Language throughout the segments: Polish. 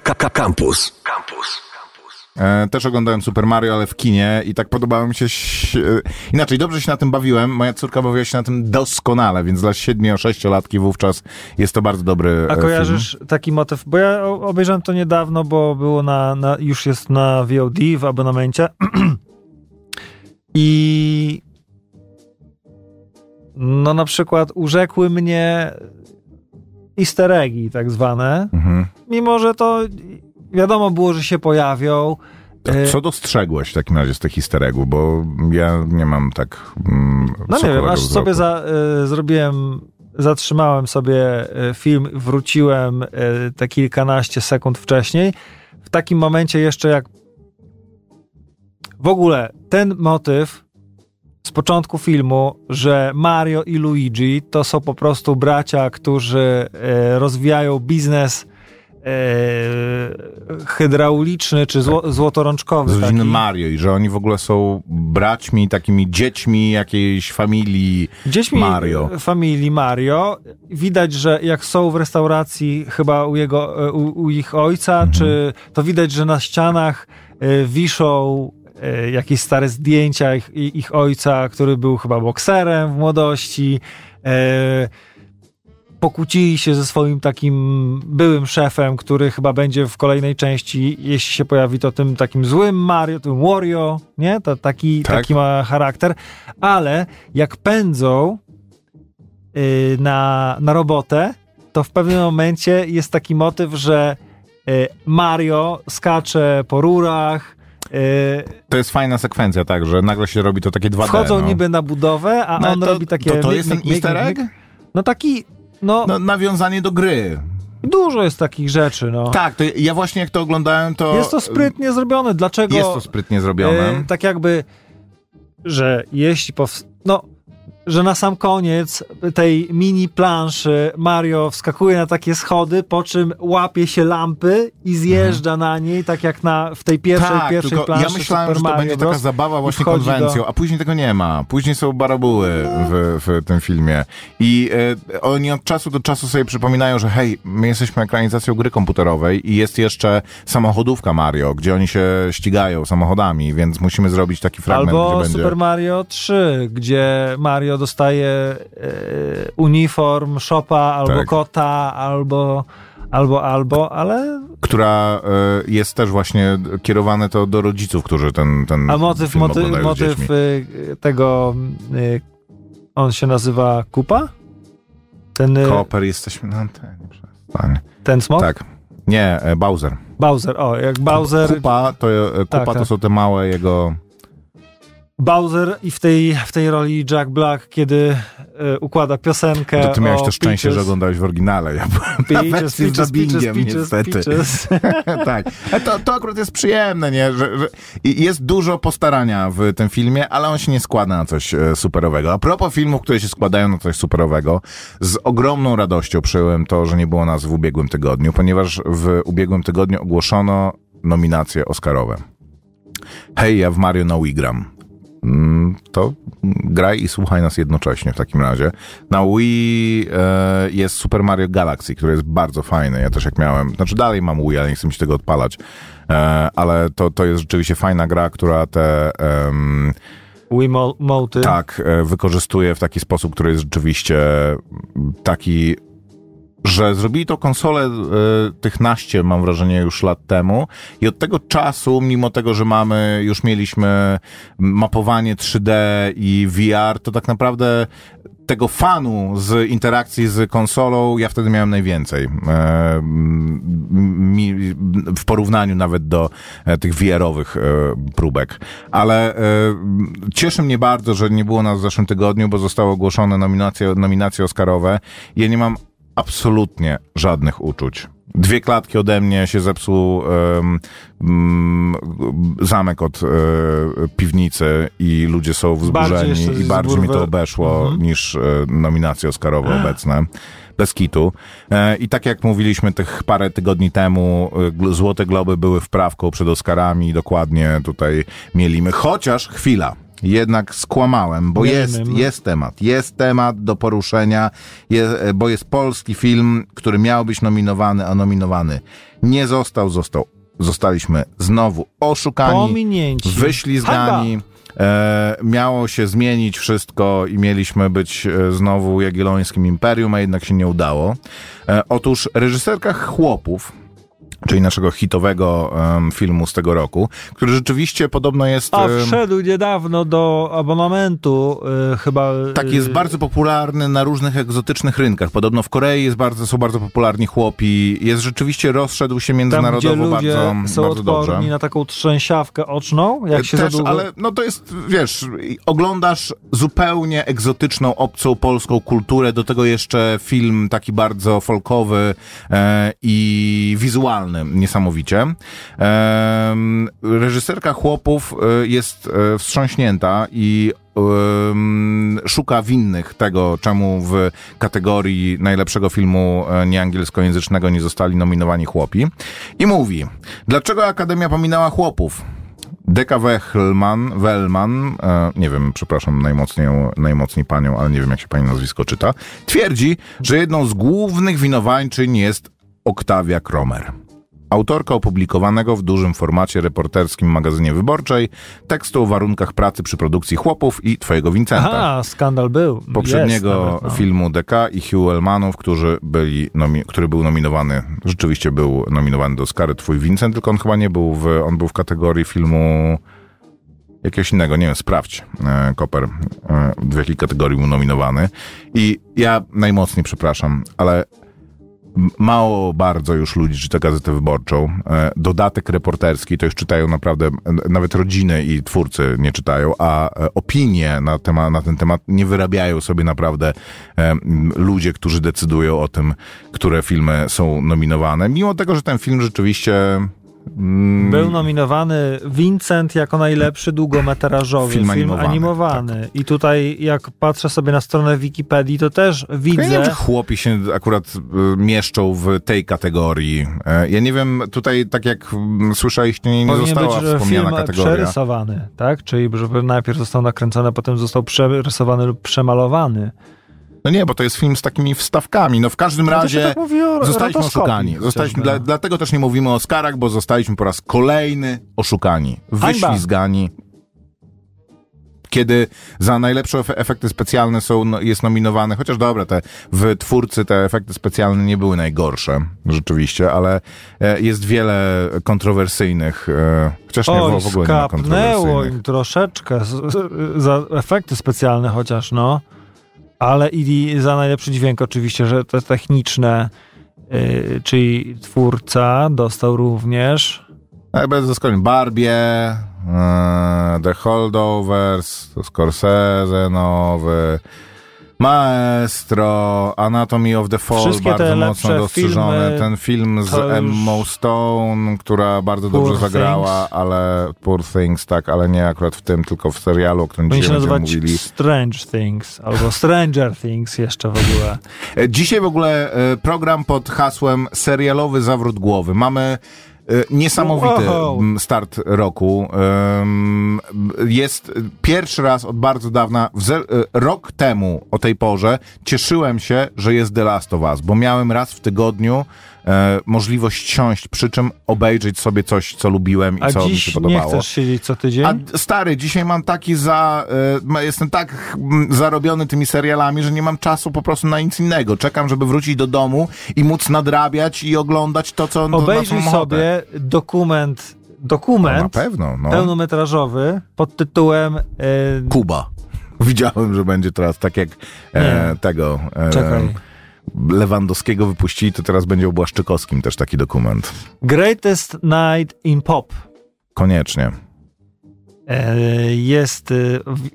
Campus. Campus. E, też oglądałem Super Mario, ale w kinie i tak podobało mi się... e, Inaczej, dobrze się na tym bawiłem. Moja córka bawiła się na tym doskonale, więc dla 7-6-latki wówczas jest to bardzo dobry A e, kojarzysz taki motyw? Bo ja obejrzałem to niedawno, bo było na, na już jest na VOD w abonamencie. I no na przykład urzekły mnie easter eggi tak zwane? Mhm. mimo że to wiadomo było, że się pojawią. E, Co dostrzegłeś w takim razie z tych easter? Bo ja nie mam tak mm, No nie wiem, aż wzroku. sobie za, y, zrobiłem, zatrzymałem sobie y, film, wróciłem y, te kilkanaście sekund wcześniej. W takim momencie jeszcze jak w ogóle ten motyw z początku filmu, że Mario i Luigi to są po prostu bracia, którzy y, rozwijają biznes y, hydrauliczny czy zło, złotorączkowy. z rodziny taki. Mario i że oni w ogóle są braćmi, takimi dziećmi jakiejś familii Dziećmi Mario. familii Mario. Widać, że jak są w restauracji chyba u, jego, u, u ich ojca, Mhm. czy to widać, że na ścianach wiszą jakieś stare zdjęcia ich, ich ojca, który był chyba bokserem w młodości. Y, Pokłócili się ze swoim takim byłym szefem, który chyba będzie w kolejnej części, jeśli się pojawi, to tym takim złym Mario, tym Wario, nie? To taki, Tak. taki ma charakter. Ale jak pędzą y, na, na robotę, to w pewnym momencie jest taki motyw, że y, Mario skacze po rurach, To jest fajna sekwencja, tak, że nagle się robi to takie 2D. wchodzą no. niby na budowę, a No, on to, robi takie... To, to jest ten easter egg? No taki, no, No, nawiązanie do gry. dużo jest takich rzeczy, no. Tak, to ja właśnie jak to oglądałem, to... Jest to sprytnie zrobione. Dlaczego? Jest to sprytnie zrobione. e, tak jakby, że jeśli pows- no, że na sam koniec tej mini planszy Mario wskakuje na takie schody, po czym łapie się lampy i zjeżdża na niej, tak jak na, w tej pierwszej, tak, pierwszej tylko planszy ja myślałem, Super że to Mario będzie taka Bros. zabawa właśnie konwencją, do- a później tego nie ma. Później są barabuły w, w tym filmie. I e, oni od czasu do czasu sobie przypominają, że hej, my jesteśmy ekranizacją gry komputerowej i jest jeszcze samochodówka Mario, gdzie oni się ścigają samochodami, więc musimy zrobić taki fragment, Albo gdzie będzie... Super Mario 3, gdzie Mario dostaje e, uniform Shopa, albo Tak. kota, albo, albo, albo, ale która e, jest też właśnie kierowane to do rodziców, którzy ten, ten A motyw, motyw, motyw y, tego, y, on się nazywa Kupa? Ten, y, Koper, jesteśmy na antenie. przestań. ten smok? Tak. Nie, e, Bowser. Bowser, o, jak Bowser, Kupa to, e, kupa Tak, to tak. są te małe jego... Bowser i w tej, w tej roli Jack Black, kiedy y, układa piosenkę To ty miałeś to szczęście, Peaches, że oglądałeś w oryginale. Ja byłem na Peaches, wersji z Peaches, dubbingiem, Peaches, niestety. Peaches. tak. Ale to, to akurat jest przyjemne, nie? Że, że jest dużo postarania w tym filmie, ale on się nie składa na coś e, superowego. A propos filmów, które się składają na coś superowego, z ogromną radością przyjąłem to, że nie było nas w ubiegłym tygodniu, ponieważ w ubiegłym tygodniu ogłoszono nominacje Oscarowe. Hej, ja w Mario na Wii gram. Mm, To graj i słuchaj nas jednocześnie w takim razie. Na Wii e, jest Super Mario Galaxy, który jest bardzo fajny. Ja też jak miałem, znaczy dalej mam Wii, ale nie chcę mi się tego odpalać. E, ale to, to jest rzeczywiście fajna gra, która te em, Wiimoty. tak e, wykorzystuje w taki sposób, który jest rzeczywiście taki że zrobili to konsolę e, tych naście, mam wrażenie, już lat temu i od tego czasu, mimo tego, że mamy, już mieliśmy mapowanie 3D i VR, to tak naprawdę tego fanu z interakcji z konsolą ja wtedy miałem najwięcej. E, mi, w porównaniu nawet do e, tych VR-owych e, próbek. Ale e, cieszy mnie bardzo, że nie było nas w zeszłym tygodniu, bo zostały ogłoszone nominacje, nominacje Oscarowe. Ja nie mam absolutnie żadnych uczuć. Dwie klatki ode mnie się zepsuł em, mm, zamek od e, piwnicy i ludzie są Bardziej wzburzeni i z bardziej mi to obeszło Mhm. niż e, nominacje Oscarowe obecne. Bez kitu. E, I tak jak mówiliśmy tych parę tygodni temu, Złote Globy były wprawką przed Oscarami, dokładnie tutaj mielimy. Chociaż, chwila, jednak skłamałem, bo jest, jest temat, jest temat do poruszenia, je, bo jest polski film, który miał być nominowany, a nominowany nie został, został, zostaliśmy znowu oszukani, Pominięci. wyślizgani. E, miało się zmienić wszystko i mieliśmy być e, znowu Jagiellońskim Imperium, a jednak się nie udało. E, otóż reżyserka Chłopów, czyli naszego hitowego em, filmu z tego roku, który rzeczywiście podobno jest... A wszedł niedawno do abonamentu, y, chyba. Tak, jest y, bardzo popularny na różnych egzotycznych rynkach. Podobno w Korei jest bardzo, są bardzo popularni chłopi. Jest rzeczywiście, rozszedł się Tam, gdzie międzynarodowo ludzie bardzo, są bardzo dobrze. odporni na taką trzęsiawkę oczną, jak się Też, długo... ale no to jest, wiesz, oglądasz zupełnie egzotyczną, obcą polską kulturę, do tego jeszcze film taki bardzo folkowy e, i wizualny, niesamowicie. Reżyserka Chłopów e, jest e, wstrząśnięta i szuka winnych tego, czemu w kategorii najlepszego filmu e, nieangielskojęzycznego nie zostali nominowani chłopi. I mówi, dlaczego Akademia pominęła chłopów? Deka Wechlman, Wellman, nie wiem, przepraszam najmocniej, najmocniej panią, ale nie wiem jak się pani nazwisko czyta, twierdzi, że jedną z głównych winowańczyń jest Oktawia Kromer. Autorka opublikowanego w dużym formacie reporterskim magazynie Wyborczej tekstu o warunkach pracy przy produkcji Chłopów i Twojego Vincenta Aha, skandal był. poprzedniego nawet, no. filmu DK i Hugh Elmanów, którzy byli nomi- który był nominowany, rzeczywiście był nominowany do Oscary, twój Vincent, tylko on chyba nie był w, on był w kategorii filmu jakiegoś innego, nie wiem, sprawdź, e, Koper, e, w jakiej kategorii był nominowany. I ja najmocniej przepraszam, ale mało bardzo już ludzi czyta Gazetę Wyborczą. E, Dodatek reporterski to już czytają naprawdę, nawet rodziny i twórcy nie czytają, a e, opinie na, tema, na ten temat nie wyrabiają sobie naprawdę e, ludzie, którzy decydują o tym, które filmy są nominowane. Mimo tego, że ten film rzeczywiście mm, Był nominowany Vincent jako najlepszy długometrażowy Film film, animowany, animowany. I tutaj, jak patrzę sobie na stronę Wikipedii, to też Ja nie wiem, widzę. czy chłopi się akurat y, mieszczą w tej kategorii. E, Ja nie wiem, tutaj tak jak mm, słyszeliście, nie, nie została być że wspomniana film kategoria. przerysowany, tak? Czyli żeby najpierw został nakręcony, potem został przerysowany lub przemalowany. No nie, bo to jest film z takimi wstawkami. No w każdym No razie tak mówi o zostaliśmy oszukani. Zostaliśmy, dla, dlatego też nie mówimy o Oscarach, bo zostaliśmy po raz kolejny oszukani. Wyślizgani. Kiedy za najlepsze efe- efekty specjalne są, no, jest nominowany, chociaż dobra, te w twórcy te efekty specjalne nie były najgorsze, rzeczywiście, ale e, jest wiele kontrowersyjnych, e, chociaż nie, Oj, w, w ogóle kontrowersyjnych. im troszeczkę z, z, za efekty specjalne chociaż, no. Ale i za najlepszy dźwięk oczywiście, że te techniczne, yy, czyli twórca dostał również. Ale bez zaskoczeń. Barbie, e, The Holdovers, Scorsese nowy, Maestro, Anatomy of the Fall, Wszystkie bardzo mocno dostrzeżony. filmy, Ten film z już- Emma Stone, która bardzo Poor dobrze zagrała, Things. ale Poor Things, tak, ale nie akurat w tym, tylko w serialu, o którym Powinien dzisiaj będziemy mówili. Strange Things albo Stranger Things jeszcze w ogóle. E, Dzisiaj w ogóle e, program pod hasłem serialowy zawrót głowy. Mamy niesamowity Wow. m, start roku. Jest pierwszy raz od bardzo dawna, e, rok temu o tej porze cieszyłem się, że jest The Last of Us, bo miałem raz w tygodniu e, możliwość siąść, przy czym obejrzeć sobie coś, co lubiłem i A co mi się dziś nie podobało. chcesz siedzieć co tydzień? A stary, dzisiaj mam taki za. Ma- jestem tak zarobiony tymi serialami, że nie mam czasu po prostu na nic innego. Czekam, żeby wrócić do domu i móc nadrabiać i oglądać to, co Obejrzyj na sobie dokument, No, na dokument pewno, no. pełnometrażowy pod tytułem yy, Kuba. Widziałem, że będzie teraz tak jak e, tego. E, Czekaj. Lewandowskiego wypuścili, to teraz będzie o Błaszczykowskim też taki dokument. Greatest Night in Pop. Koniecznie. E, Jest, e,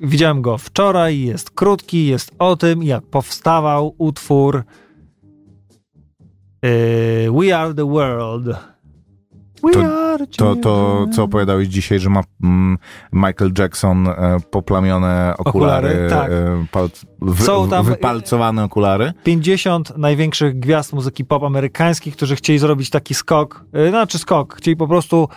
widziałem go wczoraj, jest krótki, jest o tym, jak powstawał utwór e, We Are the World. To- To, to co opowiadałeś dzisiaj, że ma mm, Michael Jackson e, poplamione okulary, Okulary, tak. e, pal, wy, Są tam- wypalcowane okulary. 50 największych gwiazd muzyki pop amerykańskich, którzy chcieli zrobić taki skok, e, znaczy skok, chcieli po prostu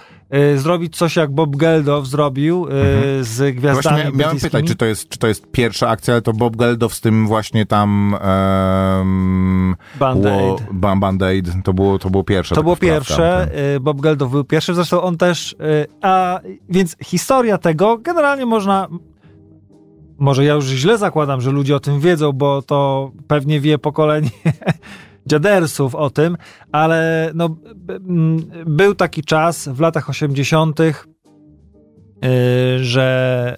zrobić coś jak Bob Geldof zrobił y, Mhm. z gwiazdami Właśnie miałem pytać, czy to, jest, czy to jest pierwsza akcja, ale to Bob Geldof z tym właśnie tam um, Band-Aid. Ba- Band-Aid, to było, to było pierwsze. To taka było pierwsze, tak. y, Bob Geldof był pierwszy, zresztą on też, a więc historia tego, generalnie można, może ja już źle zakładam, że ludzie o tym wiedzą, bo to pewnie wie pokolenie dziadersów o tym, ale no, b- m, był taki czas w latach 80., y, że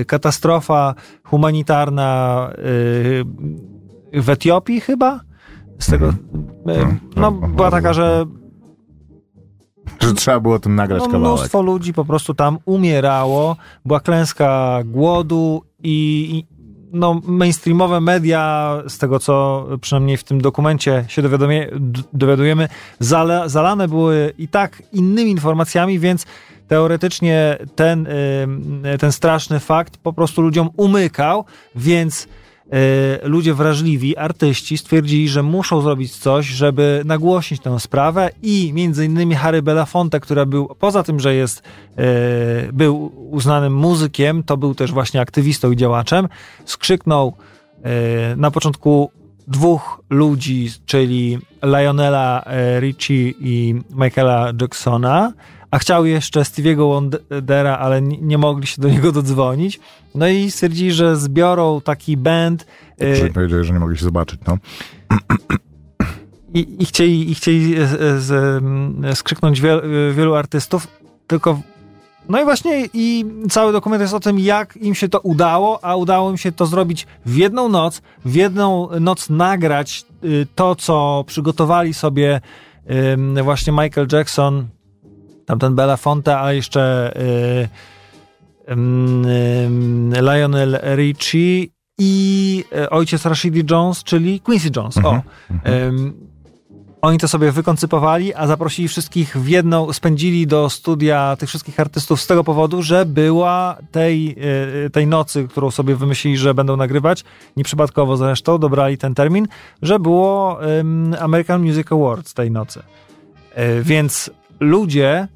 y, katastrofa humanitarna y, w Etiopii chyba, z tego, y, no była taka, że Że trzeba było tym nagrać no, kawałek. mnóstwo ludzi po prostu tam umierało, była klęska głodu i no, mainstreamowe media, z tego co przynajmniej w tym dokumencie się dowiadujemy, zale, zalane były i tak innymi informacjami, więc teoretycznie ten, ten straszny fakt po prostu ludziom umykał, więc ludzie wrażliwi, artyści stwierdzili, że muszą zrobić coś, żeby nagłośnić tę sprawę i między innymi Harry Belafonte, który był, poza tym, że jest, y, był uznanym muzykiem, to był też właśnie aktywistą i działaczem, skrzyknął y, na początku dwóch ludzi, czyli Lionela e, Richie i Michaela Jacksona, a chciał jeszcze Stevie'ego Wondera, ale nie, mogli się do niego dodzwonić. No i stwierdzili, że zbiorą taki band e, Że powiedzieli, że nie mogli się zobaczyć, no. i, i chcieli, i chcieli z, z, z, skrzyknąć wiel, wielu artystów, tylko no i właśnie i cały dokument jest o tym, jak im się to udało, a udało im się to zrobić w jedną noc, w jedną noc nagrać y, to, co przygotowali sobie właśnie Michael Jackson, tamten Belafonte, a jeszcze y, ym, ym, Lionel Richie i y, ojciec Rashidi Jones, czyli Quincy Jones. O, Ym, oni to sobie wykoncypowali, a zaprosili wszystkich w jedną, spędzili do studia tych wszystkich artystów z tego powodu, że była tej, y, tej nocy, którą sobie wymyślili, że będą nagrywać, nieprzypadkowo zresztą dobrali ten termin, że było American Music Awards tej nocy. Y, więc ludzie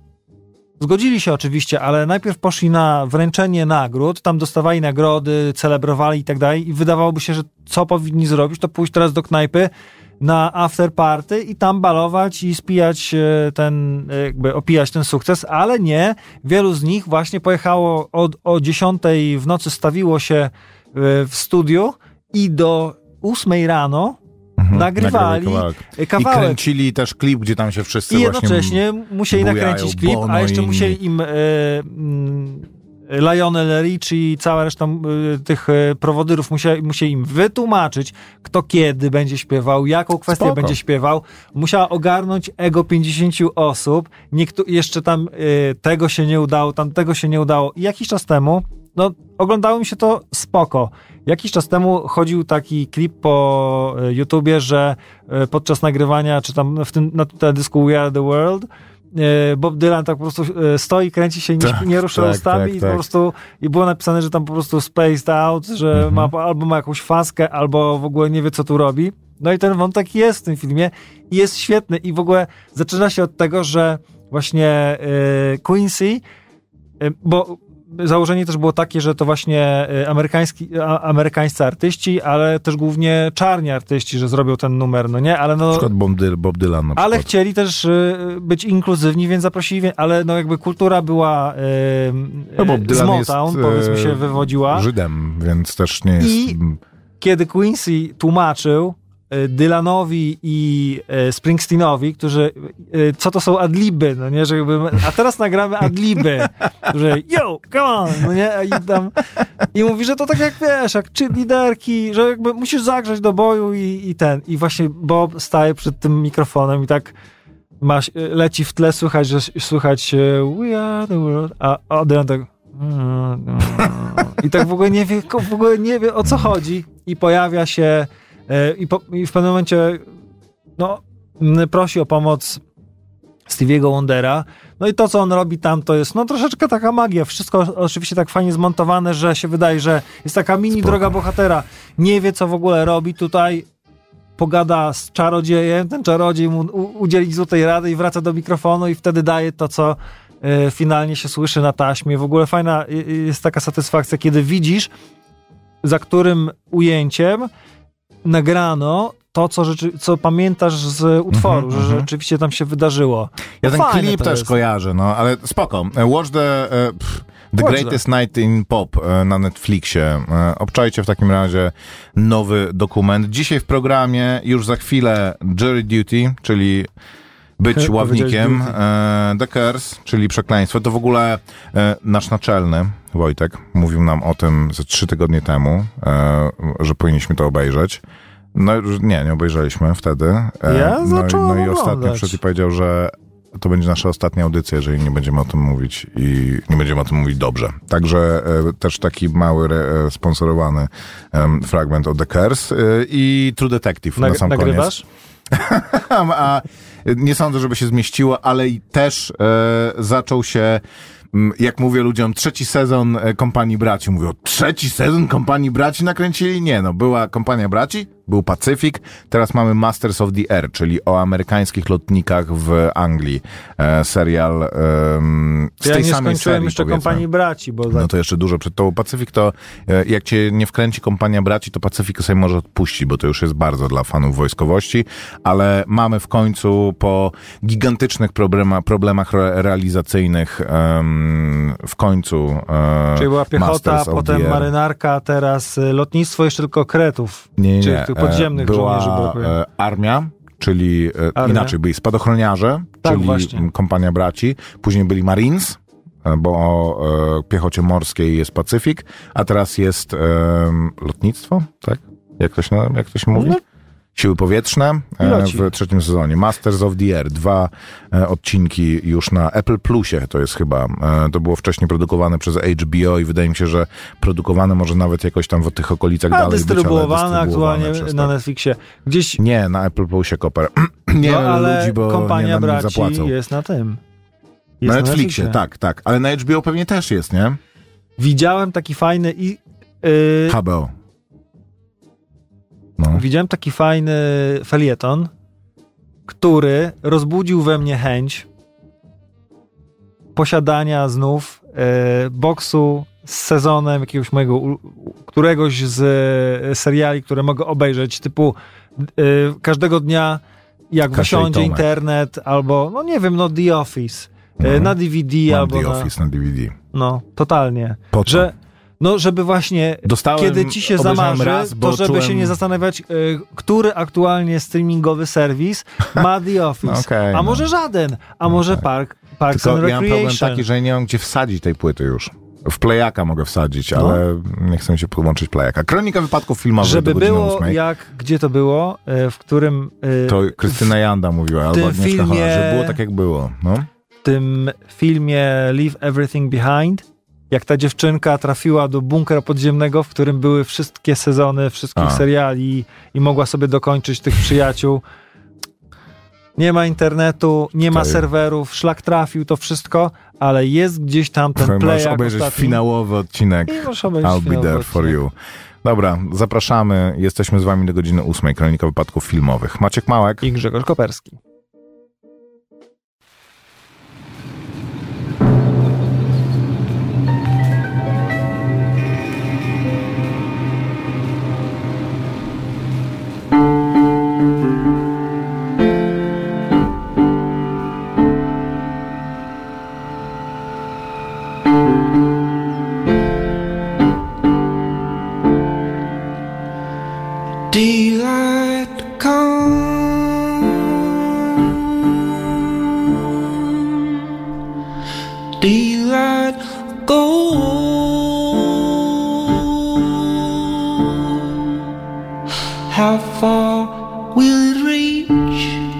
Zgodzili się oczywiście, ale najpierw poszli na wręczenie nagród, tam dostawali nagrody, celebrowali i tak dalej i wydawałoby się, że co powinni zrobić, to pójść teraz do knajpy na after party i tam balować i spijać e, ten, e, jakby opijać ten sukces, ale nie. Wielu z nich właśnie pojechało od, o 10 w nocy, stawiło się e, w studiu i do 8 rano Mhm, nagrywali nagrywali e, I kawałek. kręcili też klip, gdzie tam się wszyscy I jednocześnie musieli bujają, nakręcić klip, Bono a jeszcze musieli im e, mm, Lionel Richie i cała reszta e, tych e, prowodyrów musieli, musieli im wytłumaczyć, kto kiedy będzie śpiewał, jaką kwestię Spoko. będzie śpiewał. Musiała ogarnąć ego 50 osób. Niektó- jeszcze tam e, tego się nie udało, tam tego się nie udało. I jakiś czas temu, no oglądało mi się to spoko. Jakiś czas temu chodził taki klip po e, YouTubie, że e, podczas nagrywania, czy tam w tym na teledysku We Are The World, e, Bob Dylan tak po prostu stoi, kręci się nie, Tak, nie rusza tak, ustami tak, i tak. po prostu i było napisane, że tam po prostu spaced out, że Mhm. ma, albo ma jakąś faskę, albo w ogóle nie wie, co tu robi. No i ten wątek jest w tym filmie i jest świetny i w ogóle zaczyna się od tego, że właśnie Quincy, bo założenie też było takie, że to właśnie e, amerykański, amerykańscy artyści, ale też głównie czarni artyści, że zrobią ten numer, no nie? Ale no... Na przykład Bob, Dy- Bob Dylan na Ale przykład. chcieli też y, być inkluzywni, więc zaprosili, ale no jakby kultura była y, No, Bob y, z Dylan Motown, jest, powiedzmy się, wywodziła. Żydem, więc też nie jest... I- Kiedy Quincy tłumaczył y, Dylanowi i y, Springsteenowi, którzy, y, co to są adliby, no nie, że jakby, a teraz nagramy adliby, że yo, come on, no nie, i tam, i mówi, że to tak jak wiesz, jak czy liderki, że jakby musisz zagrzeć do boju i, i ten, i właśnie Bob staje przed tym mikrofonem i tak leci w tle, słychać, że słychać e, We are the world, a a Dylan tak i tak w ogóle nie wie, w ogóle nie wie o co chodzi i pojawia się e, i, po, i w pewnym momencie no, prosi o pomoc Stevie'ego Wondera. No i to, co on robi tam, to jest no troszeczkę taka magia. Wszystko oczywiście tak fajnie zmontowane, że się wydaje, że jest taka mini Spoko. droga bohatera. Nie wie, co w ogóle robi tutaj. Pogada z czarodziejem, ten czarodziej mu udzieli złotej rady i wraca do mikrofonu i wtedy daje to, co e, finalnie się słyszy na taśmie. W ogóle fajna y, y, jest taka satysfakcja, kiedy widzisz, za którym ujęciem nagrano to, co, rzeczy, co pamiętasz z utworu, Mhm, że mhm. rzeczywiście tam się wydarzyło. Ja ten Fajne klip też jest. kojarzę, no, ale spoko. Watch the, e, pff, the Watch Greatest Night in Pop e, na Netflixie. E, Obczajcie w takim razie nowy dokument. Dzisiaj w programie, już za chwilę Jury Duty, czyli być ławnikiem, e, The Curse, czyli przekleństwo. To w ogóle e, nasz naczelny, Wojtek, mówił nam o tym ze trzy tygodnie temu, e, że powinniśmy to obejrzeć. No nie, nie obejrzeliśmy wtedy. E, Ja no, no i ostatnio przed powiedział, że to będzie nasza ostatnia audycja, jeżeli nie będziemy o tym mówić i nie będziemy o tym mówić dobrze. Także e, też taki mały re, e, sponsorowany em, fragment o The Curse e, i True Detective na Nag- sam nagrywasz? koniec. A nie sądzę, żeby się zmieściło, ale i też e, zaczął się mm, jak mówię ludziom, trzeci sezon e, Kompanii Braci. Mówią, trzeci sezon Kompanii Braci nakręcili? Nie, no, była Kompania Braci, był Pacyfik, teraz mamy Masters of the Air, czyli o amerykańskich lotnikach w Anglii. E, serial em, z Ja tej nie samej skończyłem serii, jeszcze powiedzmy. kompanii braci, bo No to jeszcze dużo przed tobą. Pacyfik to, e, jak cię nie wkręci kompania braci, to Pacyfik sobie może odpuścić, bo to już jest bardzo dla fanów wojskowości, ale mamy w końcu po gigantycznych problema, problemach re, realizacyjnych em, w końcu e, Czyli była piechota, potem marynarka, teraz y, lotnictwo, jeszcze tylko kretów. Nie, nie, Czy nie. tych podziemnych E, była, żołnierzy brakuje? e, armia, czyli e, Armia. inaczej byli spadochroniarze, Tak, czyli właśnie. kompania braci, później byli Marines, e, bo o e, piechocie morskiej jest Pacyfik, a teraz jest em, lotnictwo, tak? Jak to się, jak to się mówi? No. Siły powietrzne e, Piloci. w trzecim sezonie. Masters of the Air, dwa e, odcinki już na Apple Plusie, to jest chyba. E, to było wcześniej produkowane przez HBO i wydaje mi się, że produkowane może nawet jakoś tam w tych okolicach A dalej być, ale dystrybuowane aktualnie przez na to. Netflixie. Gdzieś Nie, na Apple Plusie Koper. nie no, ale ludzi, bo kompania nie braci zapłacą. jest na tym. Na Jest Netflixie, tak, tak. Ale na HBO pewnie też jest, nie? Widziałem taki fajny i yy, HBO. No. widziałem taki fajny felieton, który rozbudził we mnie chęć posiadania znów e, boksu z sezonem jakiegoś mojego, któregoś z e, seriali, które mogę obejrzeć, typu e, każdego dnia jak Kasia wysiądzie internet, albo no nie wiem, no The Office, Mhm. na DVD Mam albo The na, Office na DVD. no totalnie, Po co? że no żeby właśnie Dostałem, kiedy ci się zamarzy, raz, to żeby czułem... się nie zastanawiać, y, który aktualnie streamingowy serwis ma The Office. No okej, a no. może żaden, a może Park, Parks Tylko and ja mam problem Recreation. taki, że nie mam gdzie wsadzić tej płyty już. W playaka mogę wsadzić, No. ale nie chcę się podłączyć playaka. Kronika wypadków filmowych żeby było ósmej. jak, gdzie to było, y, w którym y, To Krystyna Janda mówiła, albo Agnieszka filmie- Holland, że było tak jak było. No. w tym filmie Leave Everything Behind, jak ta dziewczynka trafiła do bunkra podziemnego, w którym były wszystkie sezony wszystkich A. seriali i mogła sobie dokończyć tych przyjaciół. Nie ma internetu, nie ma Tutaj- serwerów, szlak trafił to wszystko, ale jest gdzieś tam ten Możesz play obejrzeć ostatni. finałowy odcinek możesz I'll be there for odcinek. you. Dobra, zapraszamy. Jesteśmy z wami do godziny ósmej. Kronika wypadków filmowych. Maciek Małek. I Grzegorz Koperski. Far will it reach?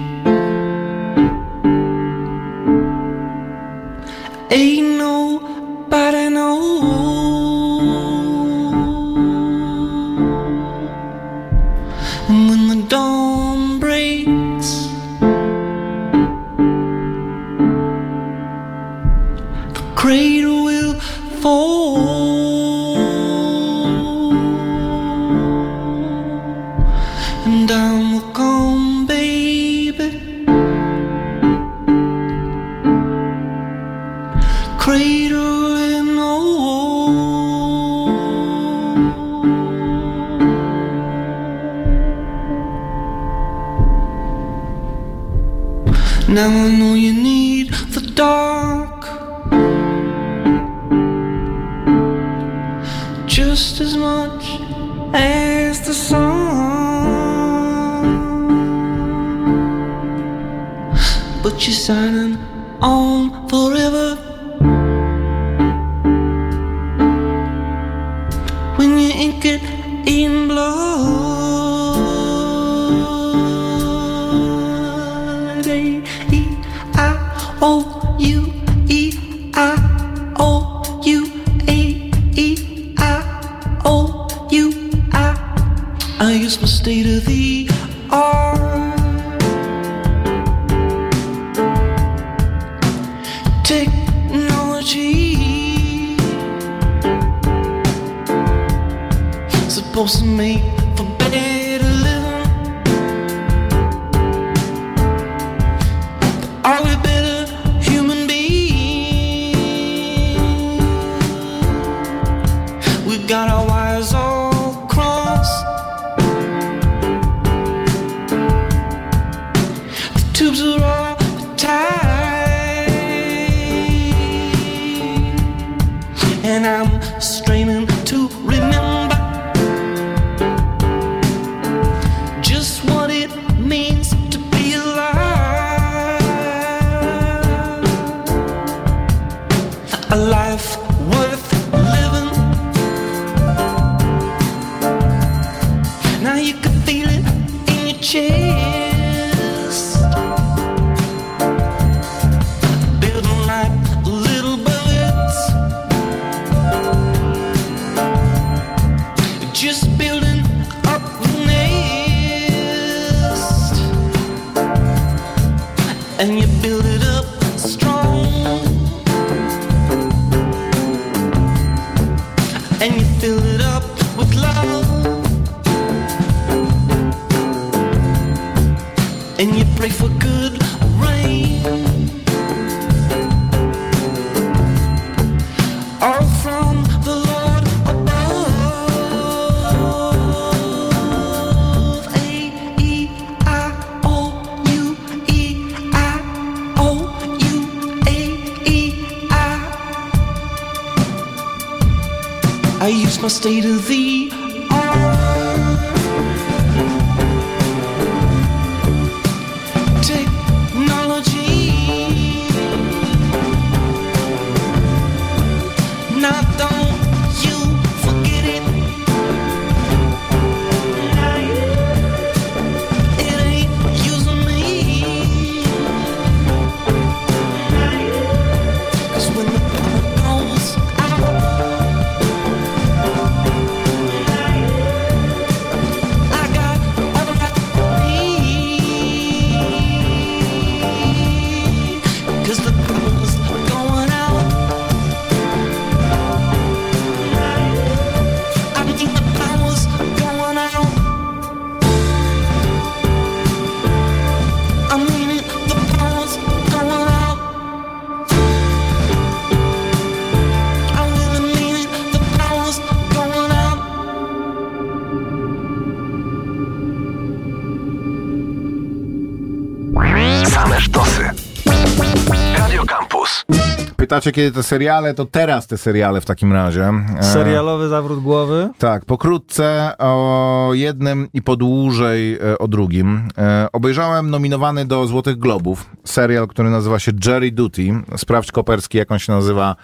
pytacie, kiedy te seriale, to teraz te seriale w takim razie. E, Serialowy zawrót głowy? Tak, pokrótce o jednym i podłużej e, o drugim. E, obejrzałem nominowany do Złotych Globów serial, który nazywa się Jerry Duty. Sprawdź Koperski, jak on się nazywa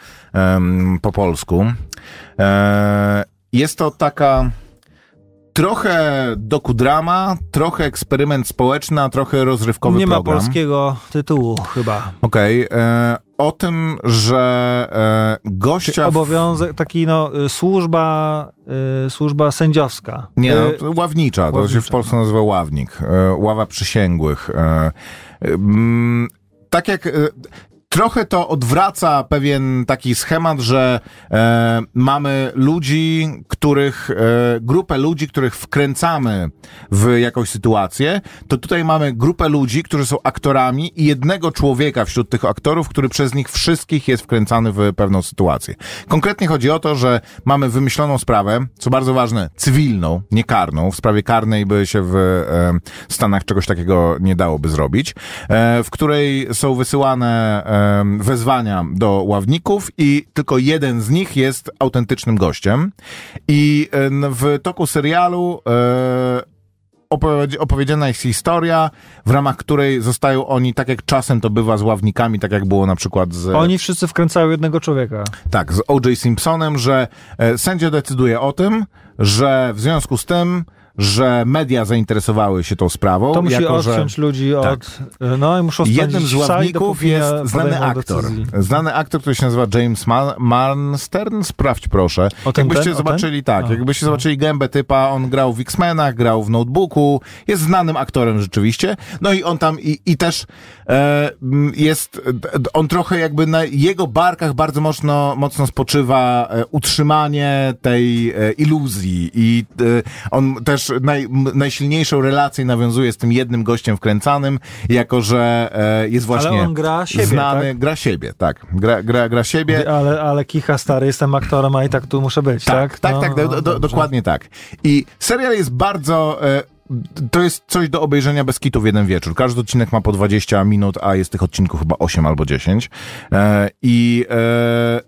po polsku. Jest to taka Trochę dokudrama, trochę eksperyment społeczny, a trochę rozrywkowy Nie program. Nie ma polskiego tytułu chyba. Okej. Okay, o tym, że e, gościa... Obowiązek, taki no, y, służba, y, służba sędziowska. Nie, y, no, ławnicza, ławnicza, to się w Polsce nazywa ławnik, e, ława przysięgłych. E, tak jak trochę to odwraca pewien taki schemat, że e, mamy ludzi, których, e, grupę ludzi, których wkręcamy w jakąś sytuację, to tutaj mamy grupę ludzi, którzy są aktorami i jednego człowieka wśród tych aktorów, który przez nich wszystkich jest wkręcany w pewną sytuację. Konkretnie chodzi o to, że mamy wymyśloną sprawę, co bardzo ważne, cywilną, nie karną. W sprawie karnej by się w e, Stanach czegoś takiego nie dałoby zrobić, e, w której są wysyłane e, wezwania do ławników i tylko jeden z nich jest autentycznym gościem. I w toku serialu e, opowiedz- opowiedziana jest historia, w ramach której zostają oni, tak jak czasem to bywa z ławnikami, tak jak było na przykład z... Oni wszyscy wkręcają jednego człowieka. Tak, z O.J. Simpsonem, że e, sędzia decyduje o tym, że w związku z tym, że media zainteresowały się tą sprawą, To musi jako że odciąć ludzi Tak. od... No i muszą jednym z ławników jest znany aktor. decyzji. Znany aktor, który się nazywa James Ma- Marnstern. Sprawdź proszę. O ten jakbyście ten? Zobaczyli, ten? tak, A. jakbyście zobaczyli gębę typa, on grał w X-Menach, grał w Notebooku, jest znanym aktorem rzeczywiście. No i on tam i, i też e, jest, on trochę jakby na jego barkach bardzo mocno, mocno spoczywa e, utrzymanie tej e, iluzji i e, on też naj, m, najsilniejszą relację nawiązuje z tym jednym gościem wkręcanym, jako że e, jest właśnie on gra siebie, znany, tak? gra siebie, tak, gra, gra, gra siebie. Ale, ale kicha stary, jestem aktorem, a i tak tu muszę być, tak? Tak, tak, No, tak, do, no, do, dokładnie tak. I serial jest bardzo. E, to jest coś do obejrzenia bez kitu w jeden wieczór. Każdy odcinek ma po 20 minut, a jest tych odcinków chyba 8 albo 10. E, I e,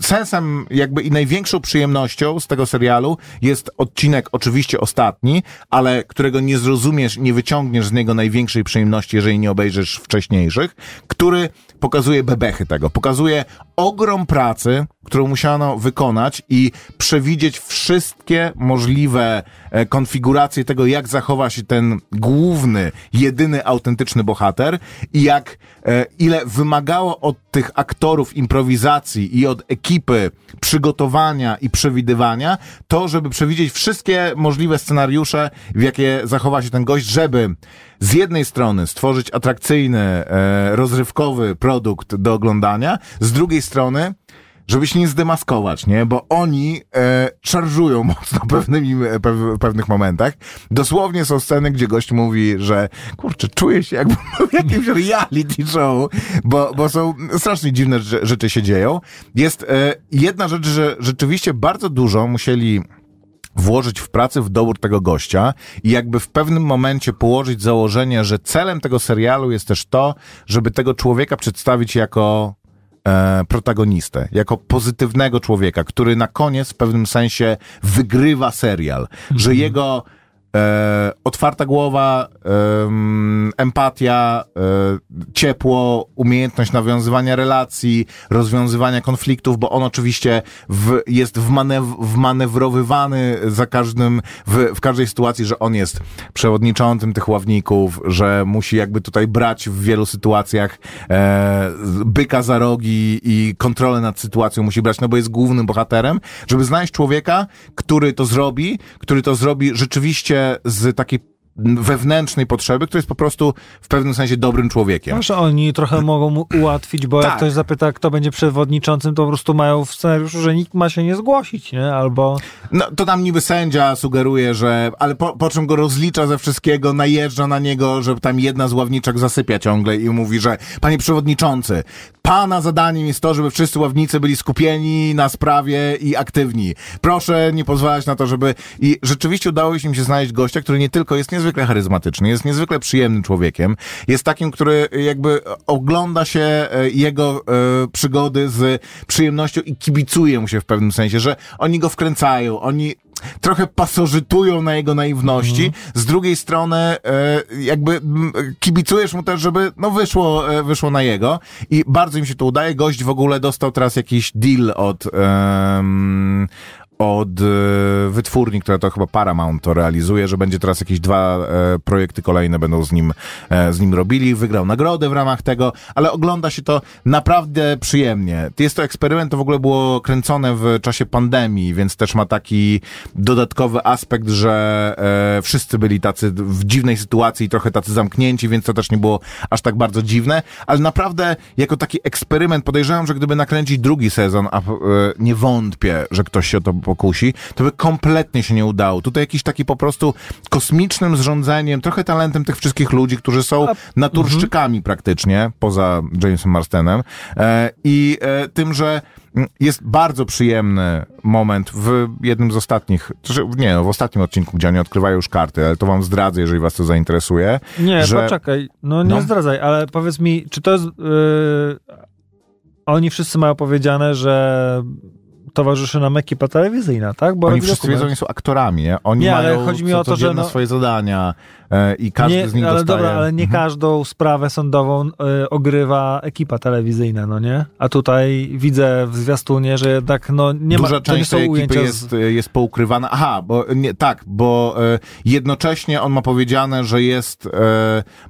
sensem jakby i największą przyjemnością z tego serialu jest odcinek oczywiście ostatni, ale którego nie zrozumiesz, nie wyciągniesz z niego największej przyjemności, jeżeli nie obejrzysz wcześniejszych, który pokazuje bebechy tego, pokazuje ogrom pracy, którą musiano wykonać i przewidzieć wszystkie możliwe e, konfiguracje tego, jak zachowa się ten główny, jedyny autentyczny bohater i jak, e, ile wymagało od tych aktorów improwizacji i od ekipy przygotowania i przewidywania to, żeby przewidzieć wszystkie możliwe scenariusze, w jakie zachowa się ten gość, żeby z jednej strony stworzyć atrakcyjny, e, rozrywkowy produkt do oglądania, z drugiej strony żeby się nie zdemaskować, nie? Bo oni e, szarżują mocno pewnymi, e, pew, w pewnych momentach. Dosłownie są sceny, gdzie gość mówi, że kurczę, czuję się jakby w jakimś reality show, bo, bo są strasznie dziwne rze- rzeczy się dzieją. Jest e, jedna rzecz, że rzeczywiście bardzo dużo musieli włożyć w pracę w dobór tego gościa i jakby w pewnym momencie położyć założenie, że celem tego serialu jest też to, żeby tego człowieka przedstawić jako e, protagonistę, jako pozytywnego człowieka, który na koniec w pewnym sensie wygrywa serial, że jego e, otwarta głowa, em, empatia, e, ciepło, umiejętność nawiązywania relacji, rozwiązywania konfliktów, bo on oczywiście w, jest wmanew, wmanewrowywany za każdym, w, w każdej sytuacji, że on jest przewodniczącym tych ławników, że musi jakby tutaj brać w wielu sytuacjach e, byka za rogi i kontrolę nad sytuacją musi brać, no bo jest głównym bohaterem, żeby znaleźć człowieka, który to zrobi, który to zrobi rzeczywiście z takiej wewnętrznej potrzeby, który jest po prostu w pewnym sensie dobrym człowiekiem. Może oni trochę mogą mu ułatwić, bo jak Tak. ktoś zapyta, kto będzie przewodniczącym, to po prostu mają w scenariuszu, że nikt ma się nie zgłosić, nie? Albo No, to tam niby sędzia sugeruje, że, ale po, po czym go rozlicza ze wszystkiego, najeżdża na niego, że tam jedna z ławniczek zasypia ciągle i mówi, że panie przewodniczący, pana zadaniem jest to, żeby wszyscy ławnicy byli skupieni na sprawie i aktywni. Proszę nie pozwalać na to, żeby... I rzeczywiście udało się im się znaleźć gościa, który nie tylko jest niezwykle charyzmatyczny, jest niezwykle przyjemnym człowiekiem, jest takim, który jakby ogląda się e, jego e, przygody z przyjemnością i kibicuje mu się w pewnym sensie, że oni go wkręcają, oni trochę pasożytują na jego naiwności. Z drugiej strony, e, jakby kibicujesz mu też, żeby no wyszło, wyszło na jego. I bardzo im się to udaje. Gość w ogóle dostał teraz jakiś deal od, od e, wytwórni, która to chyba Paramount to realizuje, że będzie teraz jakieś dwa e, projekty kolejne będą z nim, e, z nim robili. Wygrał nagrodę w ramach tego, ale ogląda się to naprawdę przyjemnie. Jest to eksperyment, to w ogóle było kręcone w czasie pandemii, więc też ma taki dodatkowy aspekt, że e, wszyscy byli tacy w dziwnej sytuacji i trochę tacy zamknięci, więc to też nie było aż tak bardzo dziwne, ale naprawdę jako taki eksperyment podejrzewam, że gdyby nakręcić drugi sezon, a e, nie wątpię, że ktoś się o to pokusi, to by kompletnie się nie udało. Tutaj jakiś taki po prostu kosmicznym zrządzeniem, trochę talentem tych wszystkich ludzi, którzy są naturszczykami praktycznie, poza Jamesem Marstenem e, i e, tym, że jest bardzo przyjemny moment w jednym z ostatnich, znaczy, nie, no, w ostatnim odcinku, gdzie oni odkrywają już karty, ale to wam zdradzę, jeżeli was to zainteresuje. Nie, że... poczekaj, no nie No. zdradzaj, ale powiedz mi, czy to jest... Yy, oni wszyscy mają powiedziane, że towarzyszy nam ekipa telewizyjna, tak? Bo Oni wszyscy wiedzą, oni są aktorami, nie? Oni Nie, ale mają chodzi mi o to, że no- swoje zadania i każdy nie, z nich ale dostaje... dobra, ale nie Mhm. każdą sprawę sądową y, ogrywa ekipa telewizyjna, no nie? A tutaj widzę w zwiastunie, że jednak no nie Duża ma, nie część tej ekipy jest, z... jest poukrywana. Aha, bo nie, tak, bo e, jednocześnie on ma powiedziane, że jest e,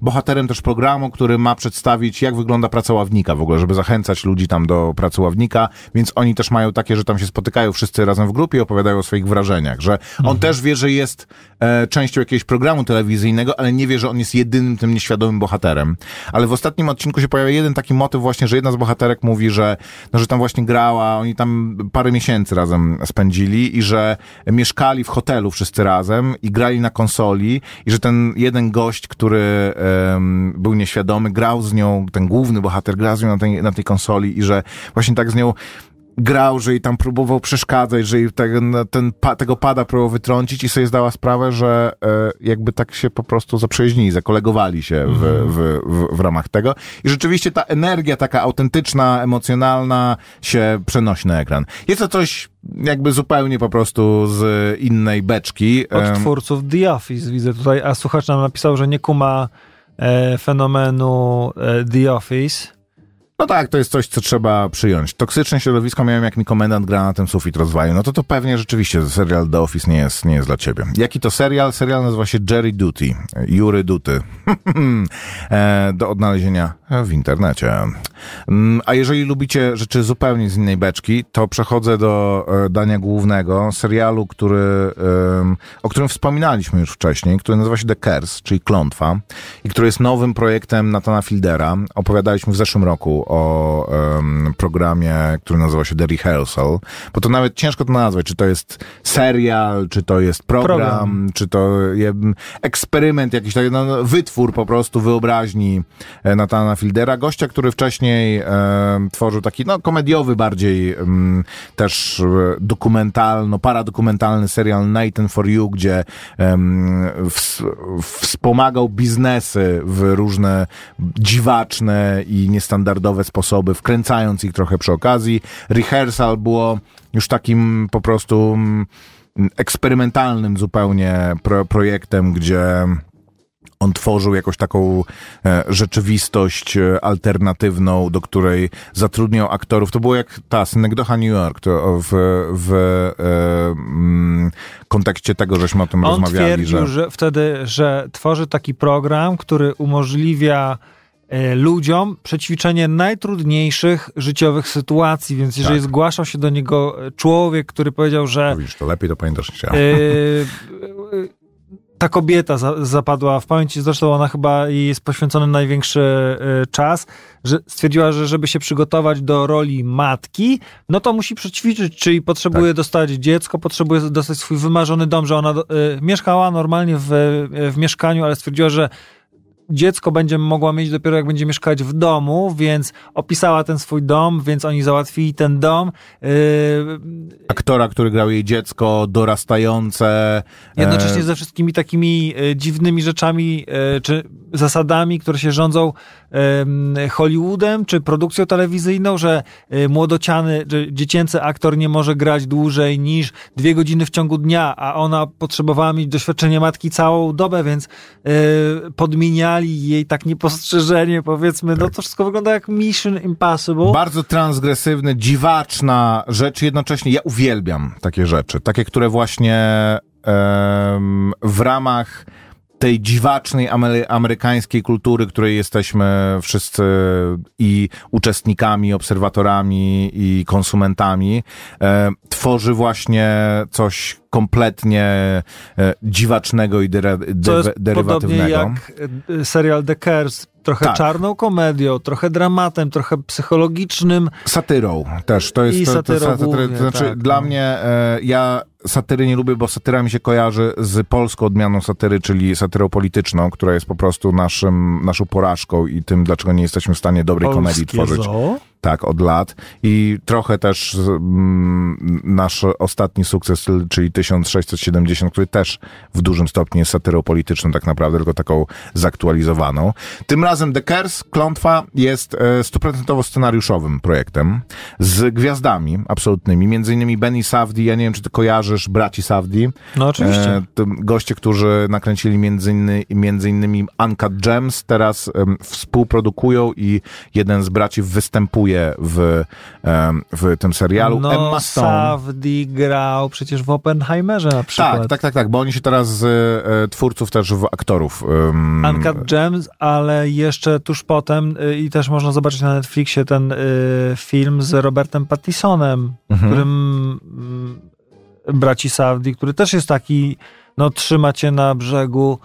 bohaterem też programu, który ma przedstawić, jak wygląda praca ławnika w ogóle, żeby zachęcać ludzi tam do pracy ławnika, więc oni też mają takie, że tam się spotykają wszyscy razem w grupie i opowiadają o swoich wrażeniach, że on Mhm. też wie, że jest e, częścią jakiegoś programu telewizyjnego, ale nie wie, że on jest jedynym tym nieświadomym bohaterem. Ale w ostatnim odcinku się pojawia jeden taki motyw właśnie, że jedna z bohaterek mówi, że, no, że tam właśnie grała, oni tam parę miesięcy razem spędzili i że mieszkali w hotelu wszyscy razem i grali na konsoli i że ten jeden gość, który em, był nieświadomy, grał z nią, ten główny bohater grał z nią na tej, na tej konsoli i że właśnie tak z nią grał, że jej tam próbował przeszkadzać, że jej ten, ten, pa, tego pada próbował wytrącić i sobie zdała sprawę, że e, jakby tak się po prostu zaprzyjaźnili, zakolegowali się w, w, w, w ramach tego. I rzeczywiście ta energia taka autentyczna, emocjonalna się przenosi na ekran. Jest to coś jakby zupełnie po prostu z innej beczki. Od twórców The Office widzę tutaj, a słuchacz nam napisał, że nie kuma e, fenomenu e, The Office. No tak, to jest coś, co trzeba przyjąć. Toksyczne środowisko miałem, jak mi komendant granatem sufit rozwalił. No to to pewnie rzeczywiście serial The Office nie jest, nie jest dla ciebie. Jaki to serial? Serial nazywa się Jerry Duty. Jury Duty. e, do odnalezienia w internecie. Mm, A jeżeli lubicie rzeczy zupełnie z innej beczki, to przechodzę do e, dania głównego, serialu, który, o którym wspominaliśmy już wcześniej, który nazywa się The Curse, czyli Klątwa i który jest nowym projektem Natana Fieldera. Opowiadaliśmy w zeszłym roku o em, programie, który nazywa się The Rehearsal, bo to nawet ciężko to nazwać, czy to jest serial, czy to jest program, Program. czy to jest eksperyment, jakiś taki no, no, wytwór po prostu wyobraźni e, Natana Fieldera, gościa, który wcześniej e, tworzył taki no, komediowy bardziej em, też e, dokumentalno, paradokumentalny serial Night for You, gdzie wspomagał biznesy w różne dziwaczne i niestandardowe sposoby, wkręcając ich trochę przy okazji. Rehearsal było już takim po prostu mm, eksperymentalnym zupełnie pro, projektem, gdzie on tworzył jakąś taką e, rzeczywistość e, alternatywną, do której zatrudniał aktorów. To było jak ta Synekdocha New York, to w, w e, mm, kontekście tego, żeśmy o tym On rozmawiali, twierdził, że... że... wtedy, że tworzy taki program, który umożliwia ludziom przećwiczenie najtrudniejszych życiowych sytuacji, więc jeżeli Tak. zgłaszał się do niego e, człowiek, który powiedział, że Widzisz, to lepiej to pamiętasz niż ja. e, e, ta kobieta za, zapadła w pamięci, zresztą ona chyba jej jest poświęcony największy e, czas, że stwierdziła, że żeby się przygotować do roli matki, no to musi przećwiczyć, czyli potrzebuje Tak. dostać dziecko, potrzebuje dostać swój wymarzony dom, że ona e, mieszkała normalnie w, w mieszkaniu, ale stwierdziła, że dziecko będzie mogła mieć dopiero jak będzie mieszkać w domu, więc opisała ten swój dom, więc oni załatwili ten dom. Yy, Aktora, który grał jej dziecko, dorastające. Jednocześnie e, ze wszystkimi takimi e, dziwnymi rzeczami, e, czy zasadami, które się rządzą em, Hollywoodem, czy produkcją telewizyjną, że młodociany, że dziecięcy aktor nie może grać dłużej niż dwie godziny w ciągu dnia, a ona potrzebowała mieć doświadczenie matki całą dobę, więc podmieniali jej tak niepostrzeżenie, powiedzmy, no to wszystko wygląda jak Mission Impossible. Bardzo transgresywny, dziwaczna rzecz. Jednocześnie ja uwielbiam takie rzeczy. Takie, które właśnie em, w ramach tej dziwacznej amery- amerykańskiej kultury, której jesteśmy wszyscy i uczestnikami, obserwatorami i konsumentami, e, tworzy właśnie coś kompletnie e, dziwacznego i dere- To podobnie derywatyywnego. jak y, serial The Curse. Trochę Tak. czarną komedią, trochę dramatem, trochę psychologicznym. Satyrą też. To jest I to, to, satyrą satyry, głównie, to znaczy tak, dla no. mnie e, ja satyry nie lubię, bo satyra mi się kojarzy z polską odmianą satyry, czyli satyrą polityczną, która jest po prostu naszym, naszą porażką i tym, dlaczego nie jesteśmy w stanie dobrej komedii Polskie tworzyć. zoo. Tak, od lat. I trochę też mm, nasz ostatni sukces, czyli 1670, który też w dużym stopniu jest satyrą polityczną tak naprawdę, tylko taką zaktualizowaną. Tym razem The Curse, Klątwa, jest e, stuprocentowo scenariuszowym projektem z gwiazdami absolutnymi, między innymi Benny Safdie, ja nie wiem, czy ty kojarzysz braci Safdie. No oczywiście. E, goście, którzy nakręcili między, inny, między innymi Uncut Gems, teraz em, współprodukują i jeden z braci występuje w, em, w tym serialu. no, Emma Stone. Safdie grał przecież w Oppenheimerze na przykład. Tak, tak, tak, tak, bo oni się teraz z e, twórców też w aktorów. em, Uncut Gems, ale jeszcze tuż potem y, i też można zobaczyć na Netflixie ten y, film z Robertem Pattisonem, Mhm. którym y, braci Safdie, który też jest taki, no trzyma cię na brzegu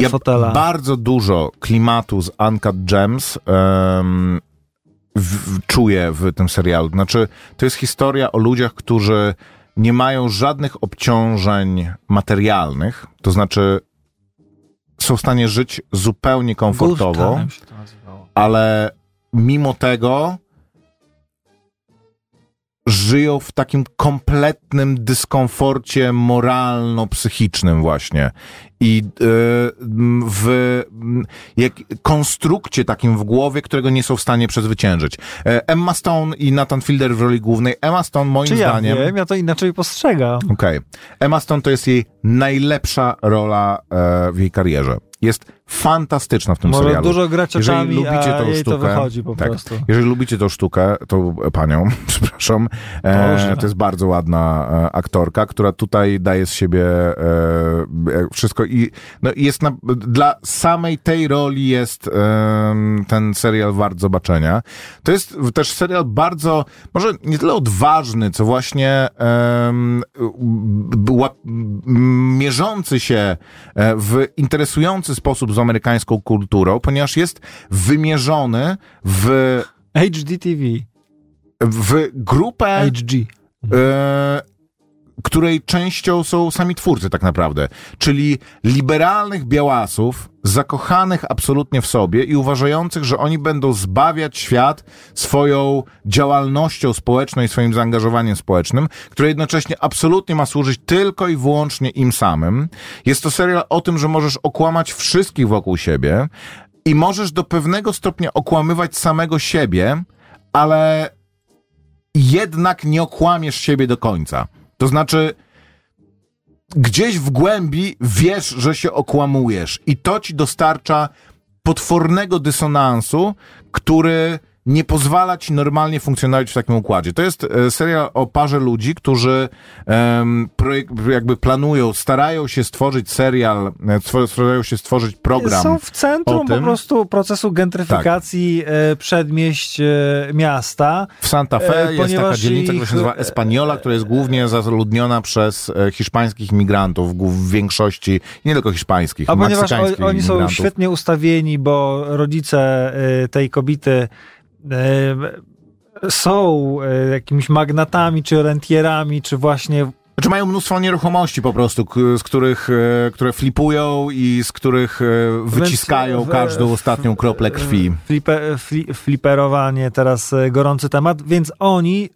Ja fotela. bardzo dużo klimatu z Uncut Gems em, w, czuję w tym serialu. Znaczy, to jest historia o ludziach, którzy nie mają żadnych obciążeń materialnych, to znaczy są w stanie żyć zupełnie komfortowo, ale mimo tego żyją w takim kompletnym dyskomforcie moralno-psychicznym właśnie. I e, w jak, konstrukcie takim w głowie, którego nie są w stanie przezwyciężyć. E, Emma Stone i Nathan Fielder w roli głównej. Emma Stone moim Czy ja zdaniem... wiem, ja to inaczej postrzegam. Okej. Emma Stone to jest jej najlepsza rola e, w jej karierze. Jest fantastyczna w tym Może serialu. dużo grać Jeżeli oczami, lubicie tą to sztukę, wychodzi po tak. prostu. Jeżeli lubicie tą sztukę, tą panią, przepraszam, e, to jest bardzo ładna e, aktorka, która tutaj daje z siebie e, e, wszystko i no, jest na, dla samej tej roli jest em, ten serial wart zobaczenia. To jest też serial bardzo, może nie tyle odważny, co właśnie m, mierzący się e, w interesujący sposób z amerykańską kulturą, ponieważ jest wymierzony w, HDTV, w grupę HG. Której częścią są sami twórcy tak naprawdę, czyli liberalnych białasów, zakochanych absolutnie w sobie i uważających, że oni będą zbawiać świat swoją działalnością społeczną i swoim zaangażowaniem społecznym, które jednocześnie absolutnie ma służyć tylko i wyłącznie im samym. Jest to serial o tym, że możesz okłamać wszystkich wokół siebie i możesz do pewnego stopnia okłamywać samego siebie, ale jednak nie okłamiesz siebie do końca. To znaczy, gdzieś w głębi wiesz, że się okłamujesz. I to ci dostarcza potwornego dysonansu, który nie pozwala ci normalnie funkcjonować w takim układzie. To jest e, serial o parze ludzi, którzy em, projek- jakby planują, starają się stworzyć serial, e, starają się stworzyć program. Są w centrum po prostu procesu gentryfikacji e, przedmieść miasta. W Santa Fe jest taka dzielnica, która ich- się nazywa Espaniola, która jest głównie zaludniona przez hiszpańskich migrantów, w większości, nie tylko hiszpańskich, A ponieważ oni są migrantów. świetnie ustawieni, bo rodzice tej kobiety są e, jakimiś magnatami, czy rentierami, czy właśnie Znaczy mają mnóstwo nieruchomości po prostu, z których, e, które flipują i z których e, wyciskają każdą ostatnią kroplę krwi. Flipe, fli, fliperowanie, teraz e, gorący temat, więc oni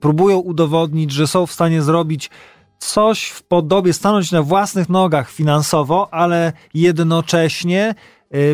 próbują udowodnić, że są w stanie zrobić coś w podobie, stanąć na własnych nogach finansowo, ale jednocześnie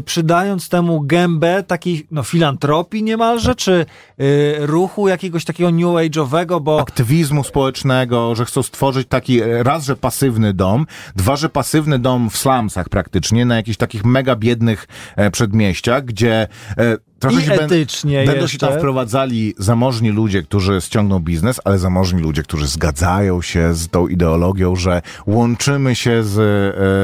przydając temu gębę takiej no, filantropii niemalże, czy y, ruchu jakiegoś takiego new age'owego, bo aktywizmu społecznego, że chcą stworzyć taki e, raz, że pasywny dom, dwa, że pasywny dom w slumsach praktycznie, na jakichś takich mega biednych e, przedmieściach, gdzie e, trochę i się etycznie będą się jeszcze. tam wprowadzali zamożni ludzie, którzy ściągną biznes, ale zamożni ludzie, którzy zgadzają się z tą ideologią, że łączymy się z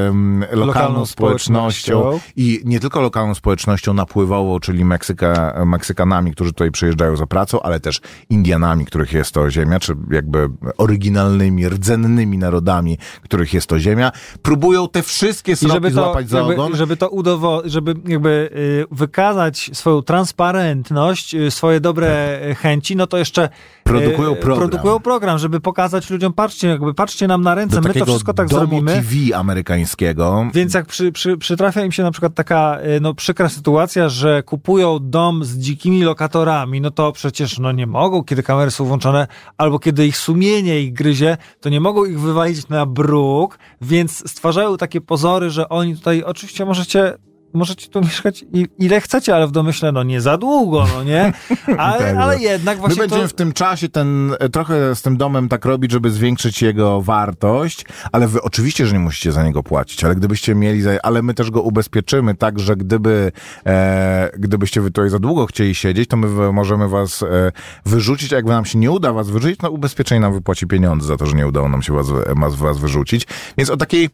em, lokalną, Lokalną społecznością społecznością. i nie tylko lokalną społecznością napływową, czyli Meksyka, Meksykanami, którzy tutaj przyjeżdżają za pracą, ale też Indianami, których jest to ziemia, czy jakby oryginalnymi, rdzennymi narodami, których jest to ziemia. Próbują te wszystkie I sroki żeby to, złapać za ogon. żeby to udowo- żeby jakby y, wykazać swoją transparentność, y, swoje dobre y, chęci, no to jeszcze Produkują y, program. produkują program, żeby pokazać ludziom, patrzcie, jakby patrzcie nam na ręce, do my to wszystko tak domu zrobimy. TV amerykańskiego. Więc jak przy, przy, przytrafia im się na przykład taka no, przykra sytuacja, że kupują dom z dzikimi lokatorami, no to przecież no, nie mogą, kiedy kamery są włączone, albo kiedy ich sumienie ich gryzie, to nie mogą ich wywalić na bruk, więc stwarzają takie pozory, że oni tutaj oczywiście możecie możecie tu mieszkać ile chcecie, ale w domyśle no nie za długo, no nie? Ale, Tak, ale no. jednak My właśnie będziemy to... w tym czasie ten, e, trochę z tym domem tak robić, żeby zwiększyć jego wartość, ale wy oczywiście, że nie musicie za niego płacić, ale gdybyście mieli, za, ale my też go ubezpieczymy tak, że gdyby, e, gdybyście wy tutaj za długo chcieli siedzieć, to my możemy was e, wyrzucić, a jak nam się nie uda was wyrzucić, no ubezpieczenie nam wypłaci pieniądze za to, że nie udało nam się was, was, was wyrzucić. Więc o takiej,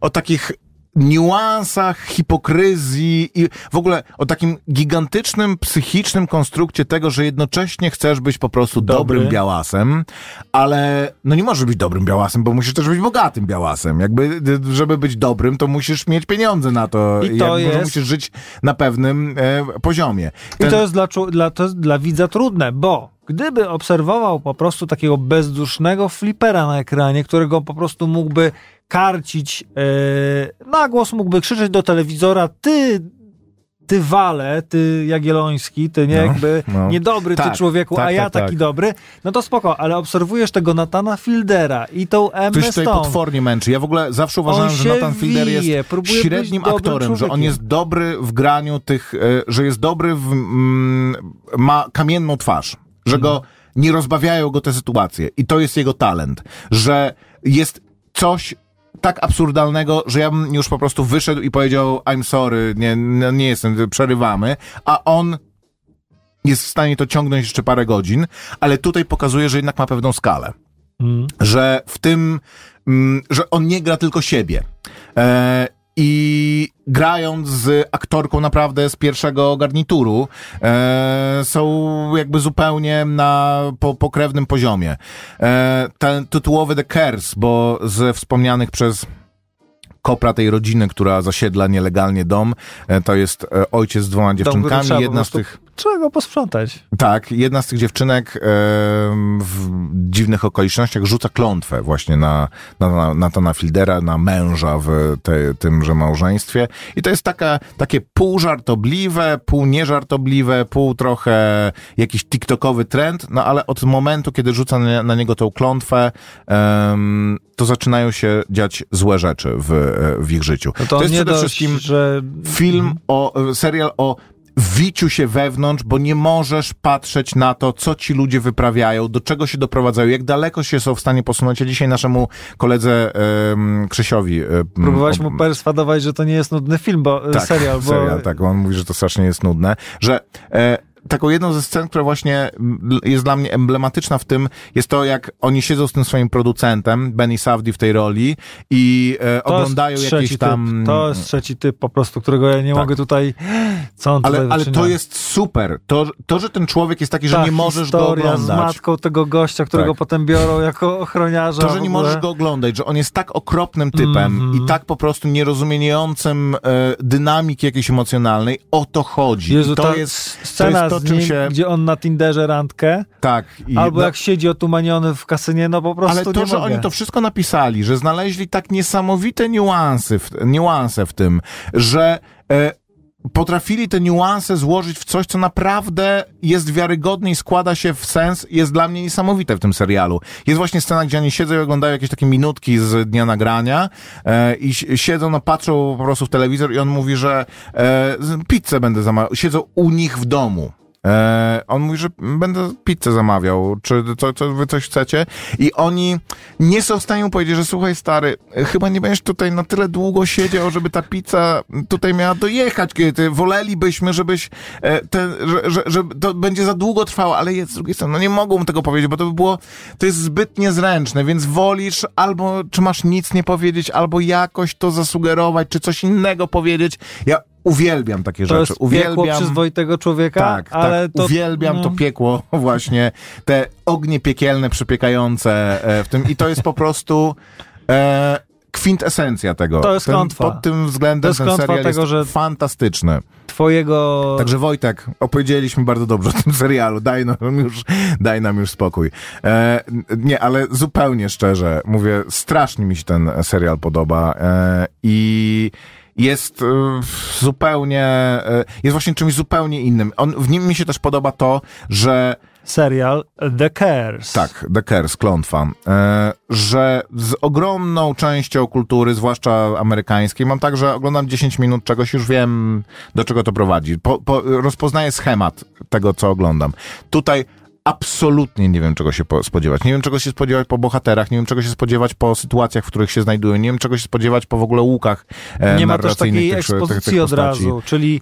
o takich niuansach, hipokryzji i w ogóle o takim gigantycznym, psychicznym konstrukcie tego, że jednocześnie chcesz być po prostu Dobry. dobrym białasem, ale no nie możesz być dobrym białasem, bo musisz też być bogatym białasem. Jakby, żeby być dobrym, to musisz mieć pieniądze na to. I to jest- Musisz żyć na pewnym e, poziomie. I to jest dla, dla, to jest dla widza trudne, bo gdyby obserwował po prostu takiego bezdusznego flipera na ekranie, którego po prostu mógłby karcić yy, na głos, mógłby krzyczeć do telewizora, ty, ty wale, ty Jagielloński, ty nie, No, jakby no. niedobry Tak, ty człowieku, tak, a ja tak, taki tak. dobry, no to spoko, ale obserwujesz tego Natana Fieldera i tą Emmę Ktoś tutaj Stone. potwornie męczy. Ja w ogóle zawsze uważałem, że Nathan Fielder wije, jest średnim aktorem, że on człowiekiem. jest dobry w graniu tych, e, że jest dobry w, mm, ma kamienną twarz, że go nie rozbawiają go te sytuacje i to jest jego talent, że jest coś tak absurdalnego, że ja bym już po prostu wyszedł i powiedział I'm sorry, nie, no nie jestem, przerywamy, a on jest w stanie to ciągnąć jeszcze parę godzin, ale tutaj pokazuje, że jednak ma pewną skalę Mm. że w tym, mm, że on nie gra tylko siebie. E, I grając z aktorką naprawdę z pierwszego garnituru, e, są jakby zupełnie na po, pokrewnym poziomie. E, ten tytułowy The Curse, bo ze wspomnianych przez kopra tej rodziny, która zasiedla nielegalnie dom, e, to jest e, ojciec z dwoma dziewczynkami. Jedna z tych Trzeba go posprzątać. tak, jedna z tych dziewczynek w dziwnych okolicznościach rzuca klątwę właśnie na, na, na Natana Fieldera, na męża w te, tymże małżeństwie. I to jest taka, takie pół żartobliwe, pół nieżartobliwe, pół trochę jakiś tiktokowy trend, no ale od momentu, kiedy rzuca na, na niego tą klątwę, to zaczynają się dziać złe rzeczy w, w ich życiu. No to, jest nie przede dość, wszystkim że film o, serial o wiciu się wewnątrz, bo nie możesz patrzeć na to, co ci ludzie wyprawiają, do czego się doprowadzają, jak daleko się są w stanie posunąć. Ja dzisiaj naszemu koledze um, Krzysiowi... em, Próbowałeś mu perswadować, że to nie jest nudny film, bo tak, serial, bo serial, tak. On mówi, że to strasznie jest nudne, że e, taką jedną ze scen, która właśnie mm, jest dla mnie emblematyczna w tym, jest to, jak oni siedzą z tym swoim producentem, Benny Safdie w tej roli i e, oglądają jakieś tam... Typ. To jest trzeci typ po prostu, którego ja nie Tak. mogę tutaj... Co on tutaj Ale, ale to jest super. To, to, że ten człowiek jest taki, że Ta nie możesz go historia z oglądać. matką tego gościa, którego Tak. potem biorą jako ochroniarza. To, że nie możesz go oglądać, że on jest tak okropnym typem Mhm. i tak po prostu nierozumiejącym e, dynamiki jakiejś emocjonalnej, o to chodzi. Jezu, to jest scena to czym nim, się... gdzie on na Tinderze randkę, Tak. I, albo no, jak siedzi otumaniony w kasynie, no po prostu ale to, że mogę. oni to wszystko napisali, że znaleźli tak niesamowite niuansy w, niuanse w tym, że e, potrafili te niuanse złożyć w coś, co naprawdę jest wiarygodne i składa się w sens, jest dla mnie niesamowite w tym serialu. Jest właśnie scena, gdzie oni siedzą i oglądają jakieś takie minutki z dnia nagrania e, i si- siedzą, no patrzą po prostu w telewizor i on mówi, że e, pizzę będę zamawiał. Siedzą u nich w domu. E, on mówi, że będę pizzę zamawiał, czy co, co wy coś chcecie? I oni nie są w stanie powiedzieć, że słuchaj stary, chyba nie będziesz tutaj na tyle długo siedział, żeby ta pizza tutaj miała dojechać, kiedy wolelibyśmy, żebyś e, ten, że, że, że to będzie za długo trwało, ale jest z drugiej strony, no nie mogą tego powiedzieć, bo to by było, to jest zbyt niezręczne, więc wolisz albo, czy masz nic nie powiedzieć, albo jakoś to zasugerować, czy coś innego powiedzieć. Ja uwielbiam takie To rzeczy. jest piekło uwielbiam. przyzwoitego człowieka, Tak, ale tak. to... Uwielbiam no. to piekło, właśnie te ognie piekielne przypiekające e, w tym i to jest po prostu e, kwintesencja tego. To jest ten, klątwa. Pod tym względem ten serial tego, jest że- fantastyczny. Twojego... Także Wojtek, opowiedzieliśmy bardzo dobrze o tym serialu. Daj nam już, daj nam już spokój. E, nie, ale zupełnie szczerze, mówię, strasznie mi się ten serial podoba e, i jest e, zupełnie, e, jest właśnie czymś zupełnie innym. On, w nim mi się też podoba to, że serial The Cares. tak, The Curse, klątwa, e, że z ogromną częścią kultury, zwłaszcza amerykańskiej, mam tak, że oglądam 10 minut czegoś, już wiem, do czego to prowadzi. Po, po, rozpoznaję schemat tego, co oglądam. Tutaj absolutnie nie wiem, czego się po, spodziewać. Nie wiem, czego się spodziewać po bohaterach, nie wiem, czego się spodziewać po sytuacjach, w których się znajdują, nie wiem, czego się spodziewać po w ogóle łukach e, Nie ma też takiej tych, tych, tych ekspozycji od razu, czyli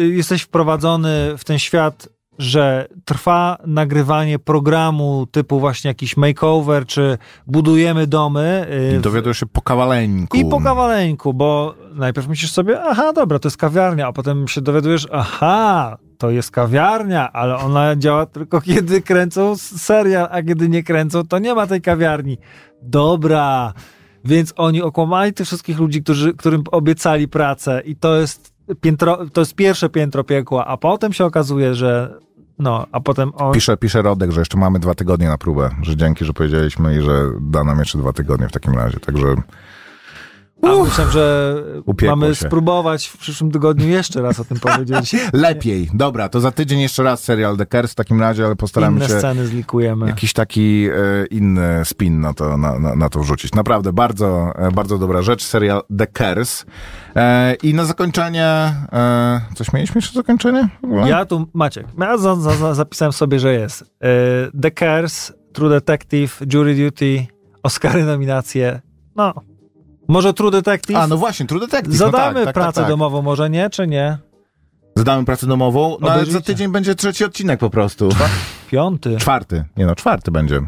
y, jesteś wprowadzony w ten świat, że trwa nagrywanie programu typu właśnie jakiś makeover, czy budujemy domy. y, I dowiadujesz się po kawaleńku. I po kawaleńku, bo najpierw myślisz sobie, aha, dobra, to jest kawiarnia, a potem się dowiadujesz, aha, to jest kawiarnia, ale ona działa tylko kiedy kręcą serial, a kiedy nie kręcą, to nie ma tej kawiarni. Dobra, więc oni okłamali tych wszystkich ludzi, którzy, którym obiecali pracę i to jest piętro, to jest pierwsze piętro piekła, a potem się okazuje, że no, a potem on... Pisze, pisze Rodek, że jeszcze mamy dwa tygodnie na próbę, że dzięki, że powiedzieliśmy i że da nam jeszcze dwa tygodnie w takim razie, także A myślę, że Upiekło mamy się. spróbować w przyszłym tygodniu jeszcze raz o tym powiedzieć. lepiej. Dobra, to za tydzień jeszcze raz serial The Curse w takim razie, ale postaramy Inne się sceny zlikujemy. jakiś taki e, inny spin na to, na, na, na to wrzucić. Naprawdę bardzo, e, bardzo dobra rzecz, serial The Curse. E, I na zakończenie, e, coś mieliśmy jeszcze zakończenie? Ja tu, Maciek, ja za, za, za, zapisałem sobie, że jest e, The Cares, True Detective, Jury Duty, Oscary nominacje. No, może True Detective? A, no właśnie, True Detective. Zadamy no tak, tak, pracę tak, tak. domową, może nie, czy nie? Zadamy pracę domową, no ale za Obejrzyjcie. tydzień będzie trzeci odcinek po prostu. Piąty. Czwarty. Nie no, czwarty będzie.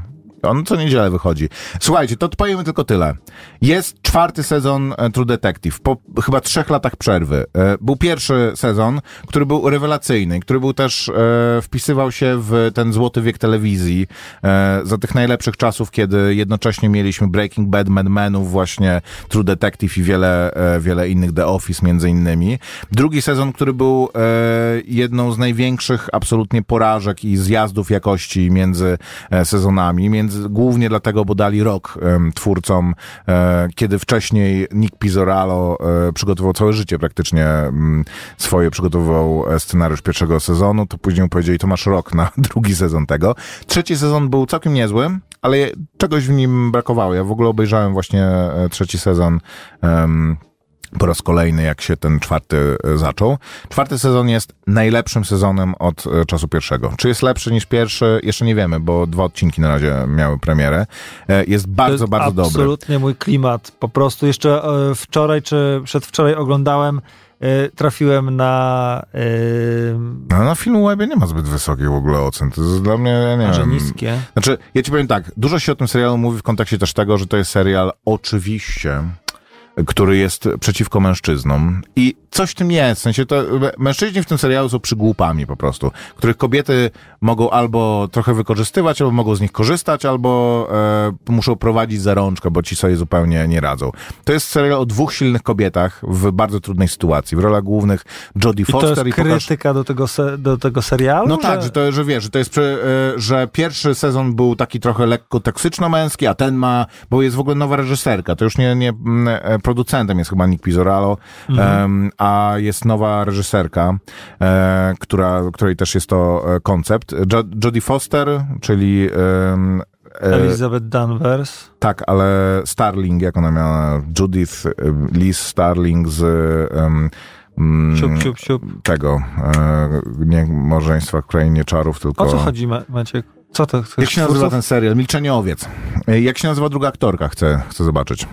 On co niedzielę wychodzi. Słuchajcie, to powiemy tylko tyle. Jest czwarty sezon e, True Detective, po chyba trzech latach przerwy. E, Był pierwszy sezon, który był rewelacyjny, który był też, e, wpisywał się w ten złoty wiek telewizji, za tych najlepszych czasów, kiedy jednocześnie mieliśmy Breaking Bad, Mad Menów, właśnie True Detective i wiele, wiele innych, The Office między innymi. Drugi sezon, który był jedną z największych absolutnie porażek i zjazdów jakości między sezonami, między, głównie dlatego, bo dali rok twórcom, e, kiedy wcześniej Nick Pizzoralo e, przygotował całe życie praktycznie mm, swoje, przygotowywał e, scenariusz pierwszego sezonu, to później powiedzieli, to masz rok na drugi sezon tego. Trzeci sezon był całkiem niezły, ale czegoś w nim brakowało. Ja w ogóle obejrzałem właśnie trzeci sezon em, po raz kolejny, jak się ten czwarty e, zaczął. Czwarty sezon jest najlepszym sezonem od e, czasu pierwszego. Czy jest lepszy niż pierwszy? Jeszcze nie wiemy, bo dwa odcinki na razie miały premierę. E, Jest bardzo, jest bardzo dobry. Absolutnie mój klimat. Po prostu jeszcze wczoraj czy przedwczoraj oglądałem, trafiłem na... E, No, na filmu Webie nie ma zbyt wysokich w ogóle ocen. To jest dla mnie, ja nie wiem. niskie. Znaczy, ja ci powiem tak, dużo się o tym serialu mówi w kontekście też tego, że to jest serial oczywiście, który jest przeciwko mężczyznom. I coś w tym jest. W sensie to, mężczyźni w tym serialu są przygłupami po prostu, których kobiety mogą albo trochę wykorzystywać, albo mogą z nich korzystać, albo e, muszą prowadzić za rączkę, bo ci sobie zupełnie nie radzą. To jest serial o dwóch silnych kobietach w bardzo trudnej sytuacji. W rolach głównych Jodie I to Foster jest i pokaż... krytyka do tego, se, do tego serialu? No tak, że to, że wiesz, że to jest, przy- e, że pierwszy sezon był taki trochę lekko toksyczno-męski, a ten ma, bo jest w ogóle nowa reżyserka, to już nie, nie mm, e, producentem jest chyba Nick Pizzoralo, em, a jest nowa reżyserka, e, która, której też jest to e, koncept. Jo Jodie Foster, czyli e, Elizabeth Danvers. tak, ale Starling, jak ona miała, Judith Liz Starling z mm, Siup, siup, siup. tego, nie małżeństwa w krainie czarów, tylko... O co chodzi, Ma- Maciek? Co to? Jak się nazywa ten serial? Milczenie owiec. Jak się nazywa druga aktorka? Chcę, chcę zobaczyć.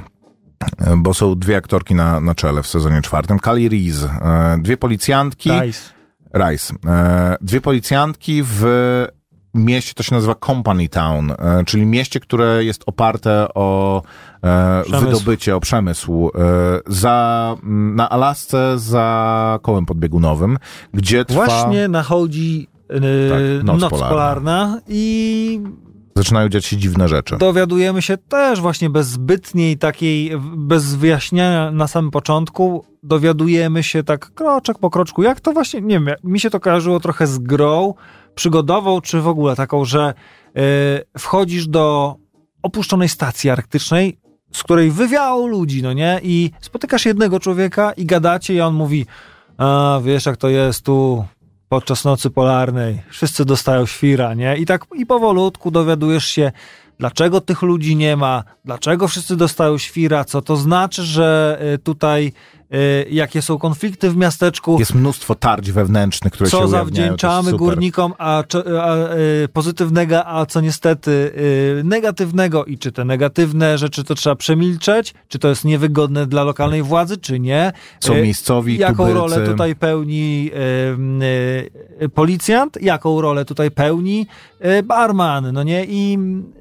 E, Bo są dwie aktorki na, na czele w sezonie czwartym. Kali Reese, dwie policjantki. Dice. Rice. E, dwie policjantki w mieście, to się nazywa Company Town, e, czyli mieście, które jest oparte o Przemysł. wydobycie, o przemysł. Za, na Alasce za kołem podbiegunowym, gdzie trwa... Właśnie nachodzi yy, Tak, noc noc, polarna. polarna. i Zaczynają dziać się dziwne rzeczy. dowiadujemy się też właśnie bez zbytniej takiej, bez wyjaśniania na samym początku, dowiadujemy się tak kroczek po kroczku, jak to właśnie, nie wiem, mi się to kojarzyło trochę z grą przygodową, czy w ogóle taką, że yy, wchodzisz do opuszczonej stacji arktycznej, z której wywiało ludzi, no nie? I spotykasz jednego człowieka i gadacie i on mówi, a wiesz jak to jest tu podczas nocy polarnej, wszyscy dostają świra, nie? I tak i powolutku dowiadujesz się, dlaczego tych ludzi nie ma, dlaczego wszyscy dostają świra, co to znaczy, że y, tutaj jakie są konflikty w miasteczku, Jest mnóstwo tarć wewnętrznych, które się co ujawniają. to zawdzięczamy górnikom, a, a y, pozytywnego, a co niestety y, negatywnego i czy te negatywne rzeczy to trzeba przemilczeć, czy to jest niewygodne dla lokalnej władzy, czy nie. Są Y, miejscowi Jaką tubylcy. rolę tutaj pełni y, y, policjant, jaką rolę tutaj pełni y, barman, no nie? I, y,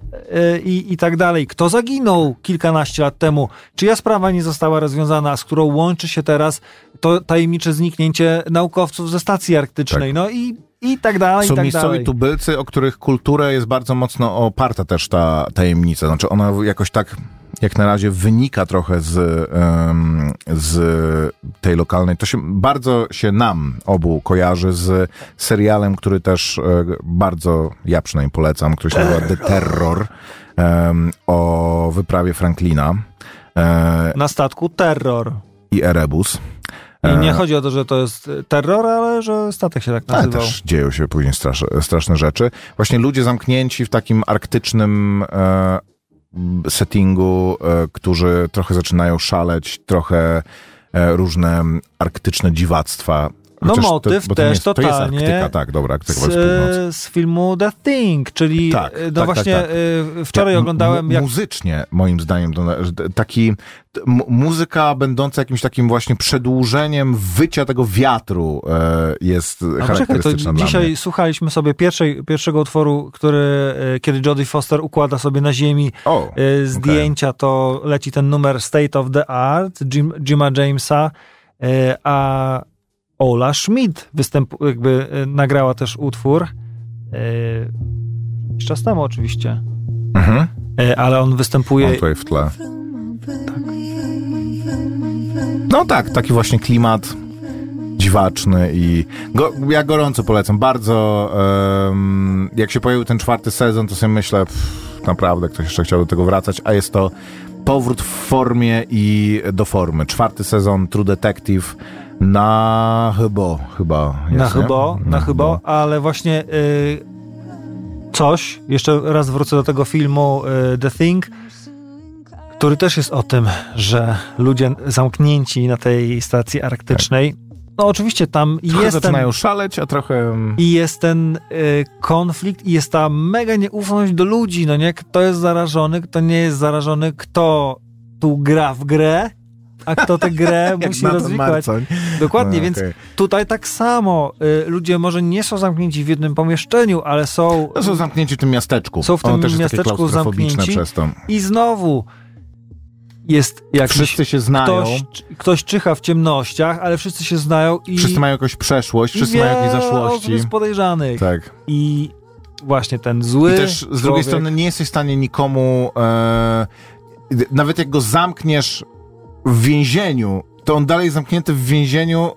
i, I tak dalej. Kto zaginął kilkanaście lat temu? Czyja sprawa nie została rozwiązana, z którą łączy się teraz to tajemnicze zniknięcie naukowców ze stacji arktycznej? No i, i tak dalej, Są i tak miejscowi dalej. tubylcy, o których kulturę jest bardzo mocno oparta też ta tajemnica. Znaczy ona jakoś tak, jak na razie, wynika trochę z, z tej lokalnej. To się bardzo się nam obu kojarzy z serialem, który też e, bardzo ja przynajmniej polecam, który się nazywa The Terror o wyprawie Franklina e, Na statku terror. i Erebus. I nie E, chodzi o to, że to jest y, terror, ale że statek się tak Ale nazywał. też dzieją się później strasz, straszne rzeczy. Właśnie ludzie zamknięci w takim arktycznym e, settingu, e, którzy trochę zaczynają szaleć, trochę e, różne arktyczne dziwactwa. No motyw to też jest, To totalnie jest Arktyka, tak, dobra, Arktyka jest z, z filmu The Thing, czyli Tak, y, no tak, właśnie tak, tak. wczoraj Tak, oglądałem jak Muzycznie, moim zdaniem, to, taki muzyka będąca jakimś takim właśnie przedłużeniem wycia tego wiatru e, jest A czekaj, to charakterystyczna dzisiaj mnie. słuchaliśmy sobie pierwszej, pierwszego utworu, który, kiedy Jodie Foster układa sobie na ziemi O, y, zdjęcia, to leci ten numer State of the Art Jim, Jima Jamesa, a Ola Schmidt występu, jakby y, nagrała też utwór. y, Jakiś czas temu oczywiście. mhm. Y, Ale on występuje Mam tutaj w tle. No tak, taki właśnie klimat dziwaczny i go, ja gorąco polecam. Bardzo em, jak się pojawił ten czwarty sezon, to sobie myślę, pff, naprawdę ktoś jeszcze chciał do tego wracać, a jest to powrót w formie i do formy. Czwarty sezon True Detective na chyba, chyba jest, Na chybo, na chybo, ale właśnie y, coś, jeszcze raz wrócę do tego filmu y, The Thing, który też jest o tym, że ludzie zamknięci na tej stacji arktycznej, no oczywiście tam Trochę jest ten, zaczynają szaleć, a trochę... i jest ten y, konflikt i jest ta mega nieufność do ludzi, no nie, kto jest zarażony, kto nie jest zarażony, kto tu gra w grę, a kto tę grę jak musi rozwikłać. Marcoń. Dokładnie, No, więc okej. Tutaj tak samo. Y, ludzie może nie są zamknięci w jednym pomieszczeniu, ale są. To są zamknięci w tym miasteczku. Są w tym też miasteczku zamknięci. przez to. I znowu jest jakiś. Wszyscy się znają, Ktoś, ktoś czyha w ciemnościach, ale wszyscy się znają i. wszyscy mają jakąś przeszłość, wszyscy mają jakieś osób zaszłości. jest podejrzanych. Tak. I właśnie ten zły. I też z drugiej człowiek- strony nie jesteś w stanie nikomu, e, nawet jak go zamkniesz w więzieniu, to on dalej jest zamknięty w więzieniu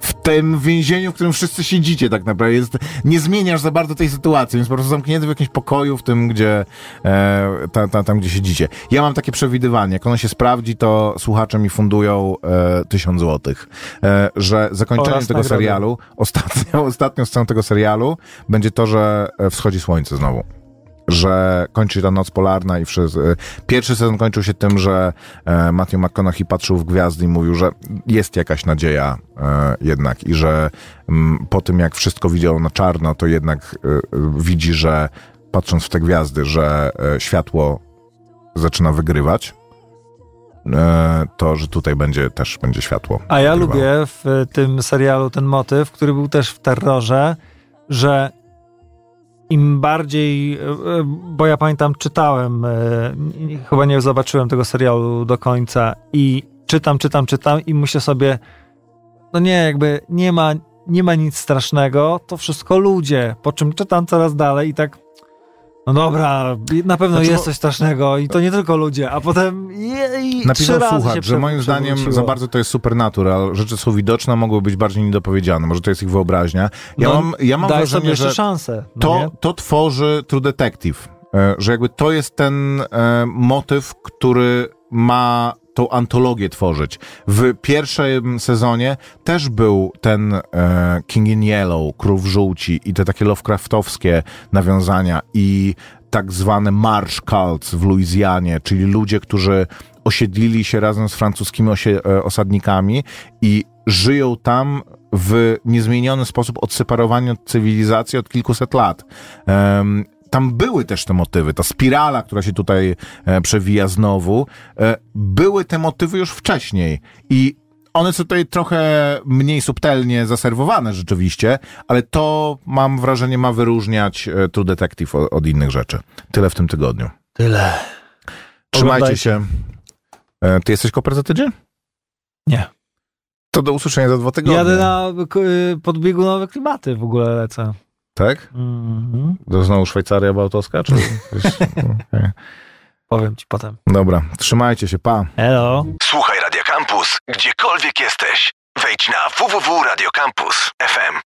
w tym więzieniu, w którym wszyscy siedzicie tak naprawdę. Jest, nie zmieniasz za bardzo tej sytuacji, więc po prostu zamknięty w jakimś pokoju w tym, gdzie e, ta, ta, tam, gdzie siedzicie. Ja mam takie przewidywanie, jak ono się sprawdzi, to słuchacze mi fundują e, tysiąc złotych, e, że zakończenie Oraz tego nagrodę. serialu, ostatnią, ostatnią sceną tego serialu będzie to, że e, wschodzi słońce znowu że kończy ta noc polarna i wszyscy... Pierwszy sezon kończył się tym, że e, Matthew McConaughey patrzył w gwiazdy i mówił, że jest jakaś nadzieja e, jednak i że mm, po tym, jak wszystko widział na czarno, to jednak e, widzi, że patrząc w te gwiazdy, że światło zaczyna wygrywać, to, że tutaj będzie też będzie światło. A ja wygrywało. lubię w tym serialu ten motyw, który był też w terrorze, że im bardziej, e, e, bo ja pamiętam, czytałem, e, chyba nie zobaczyłem tego serialu do końca i czytam, czytam, czytam i myślę sobie, no nie, jakby nie ma, nie ma nic strasznego, to wszystko ludzie, po czym czytam coraz dalej i tak no dobra, na pewno Znaczy, jest coś strasznego i to nie tylko ludzie, a potem jej, Napisał słuchacz, że moim zdaniem za bardzo to jest supernatural. Rzeczy są widoczne, mogły być bardziej niedopowiedziane. Może to jest ich wyobraźnia. Ja No, mam, ja mam wrażenie, że szansę. No to, nie? to tworzy True Detective. E, Że jakby to jest ten e, motyw, który ma tą antologię tworzyć. W pierwszym sezonie też był ten e, King in Yellow, Król w żółci i te takie Lovecraftowskie nawiązania i tak zwane marsh cults w Luizjanie, czyli ludzie, którzy osiedlili się razem z francuskimi e, osadnikami i żyją tam w niezmieniony sposób odseparowani od cywilizacji od kilkuset lat. Tam były też te motywy, ta spirala, która się tutaj e, przewija znowu, e, były te motywy już wcześniej i one są tutaj trochę mniej subtelnie zaserwowane rzeczywiście, ale to mam wrażenie ma wyróżniać e, True Detective od, od innych rzeczy. Tyle w tym tygodniu. Tyle. Trzymajcie Oglądajcie. się. Ty jesteś koper za tydzień? Nie. To do usłyszenia za dwa tygodnie. Jadę na y, podbiegunowe klimaty w ogóle lecę. Tak? Mhm. To znowu Szwajcaria Bałtowska? Czy... Powiem ci potem. Dobra, trzymajcie się, pa. Hello. Słuchaj Radio Campus, gdziekolwiek jesteś. Wejdź na www.radiocampus.fm.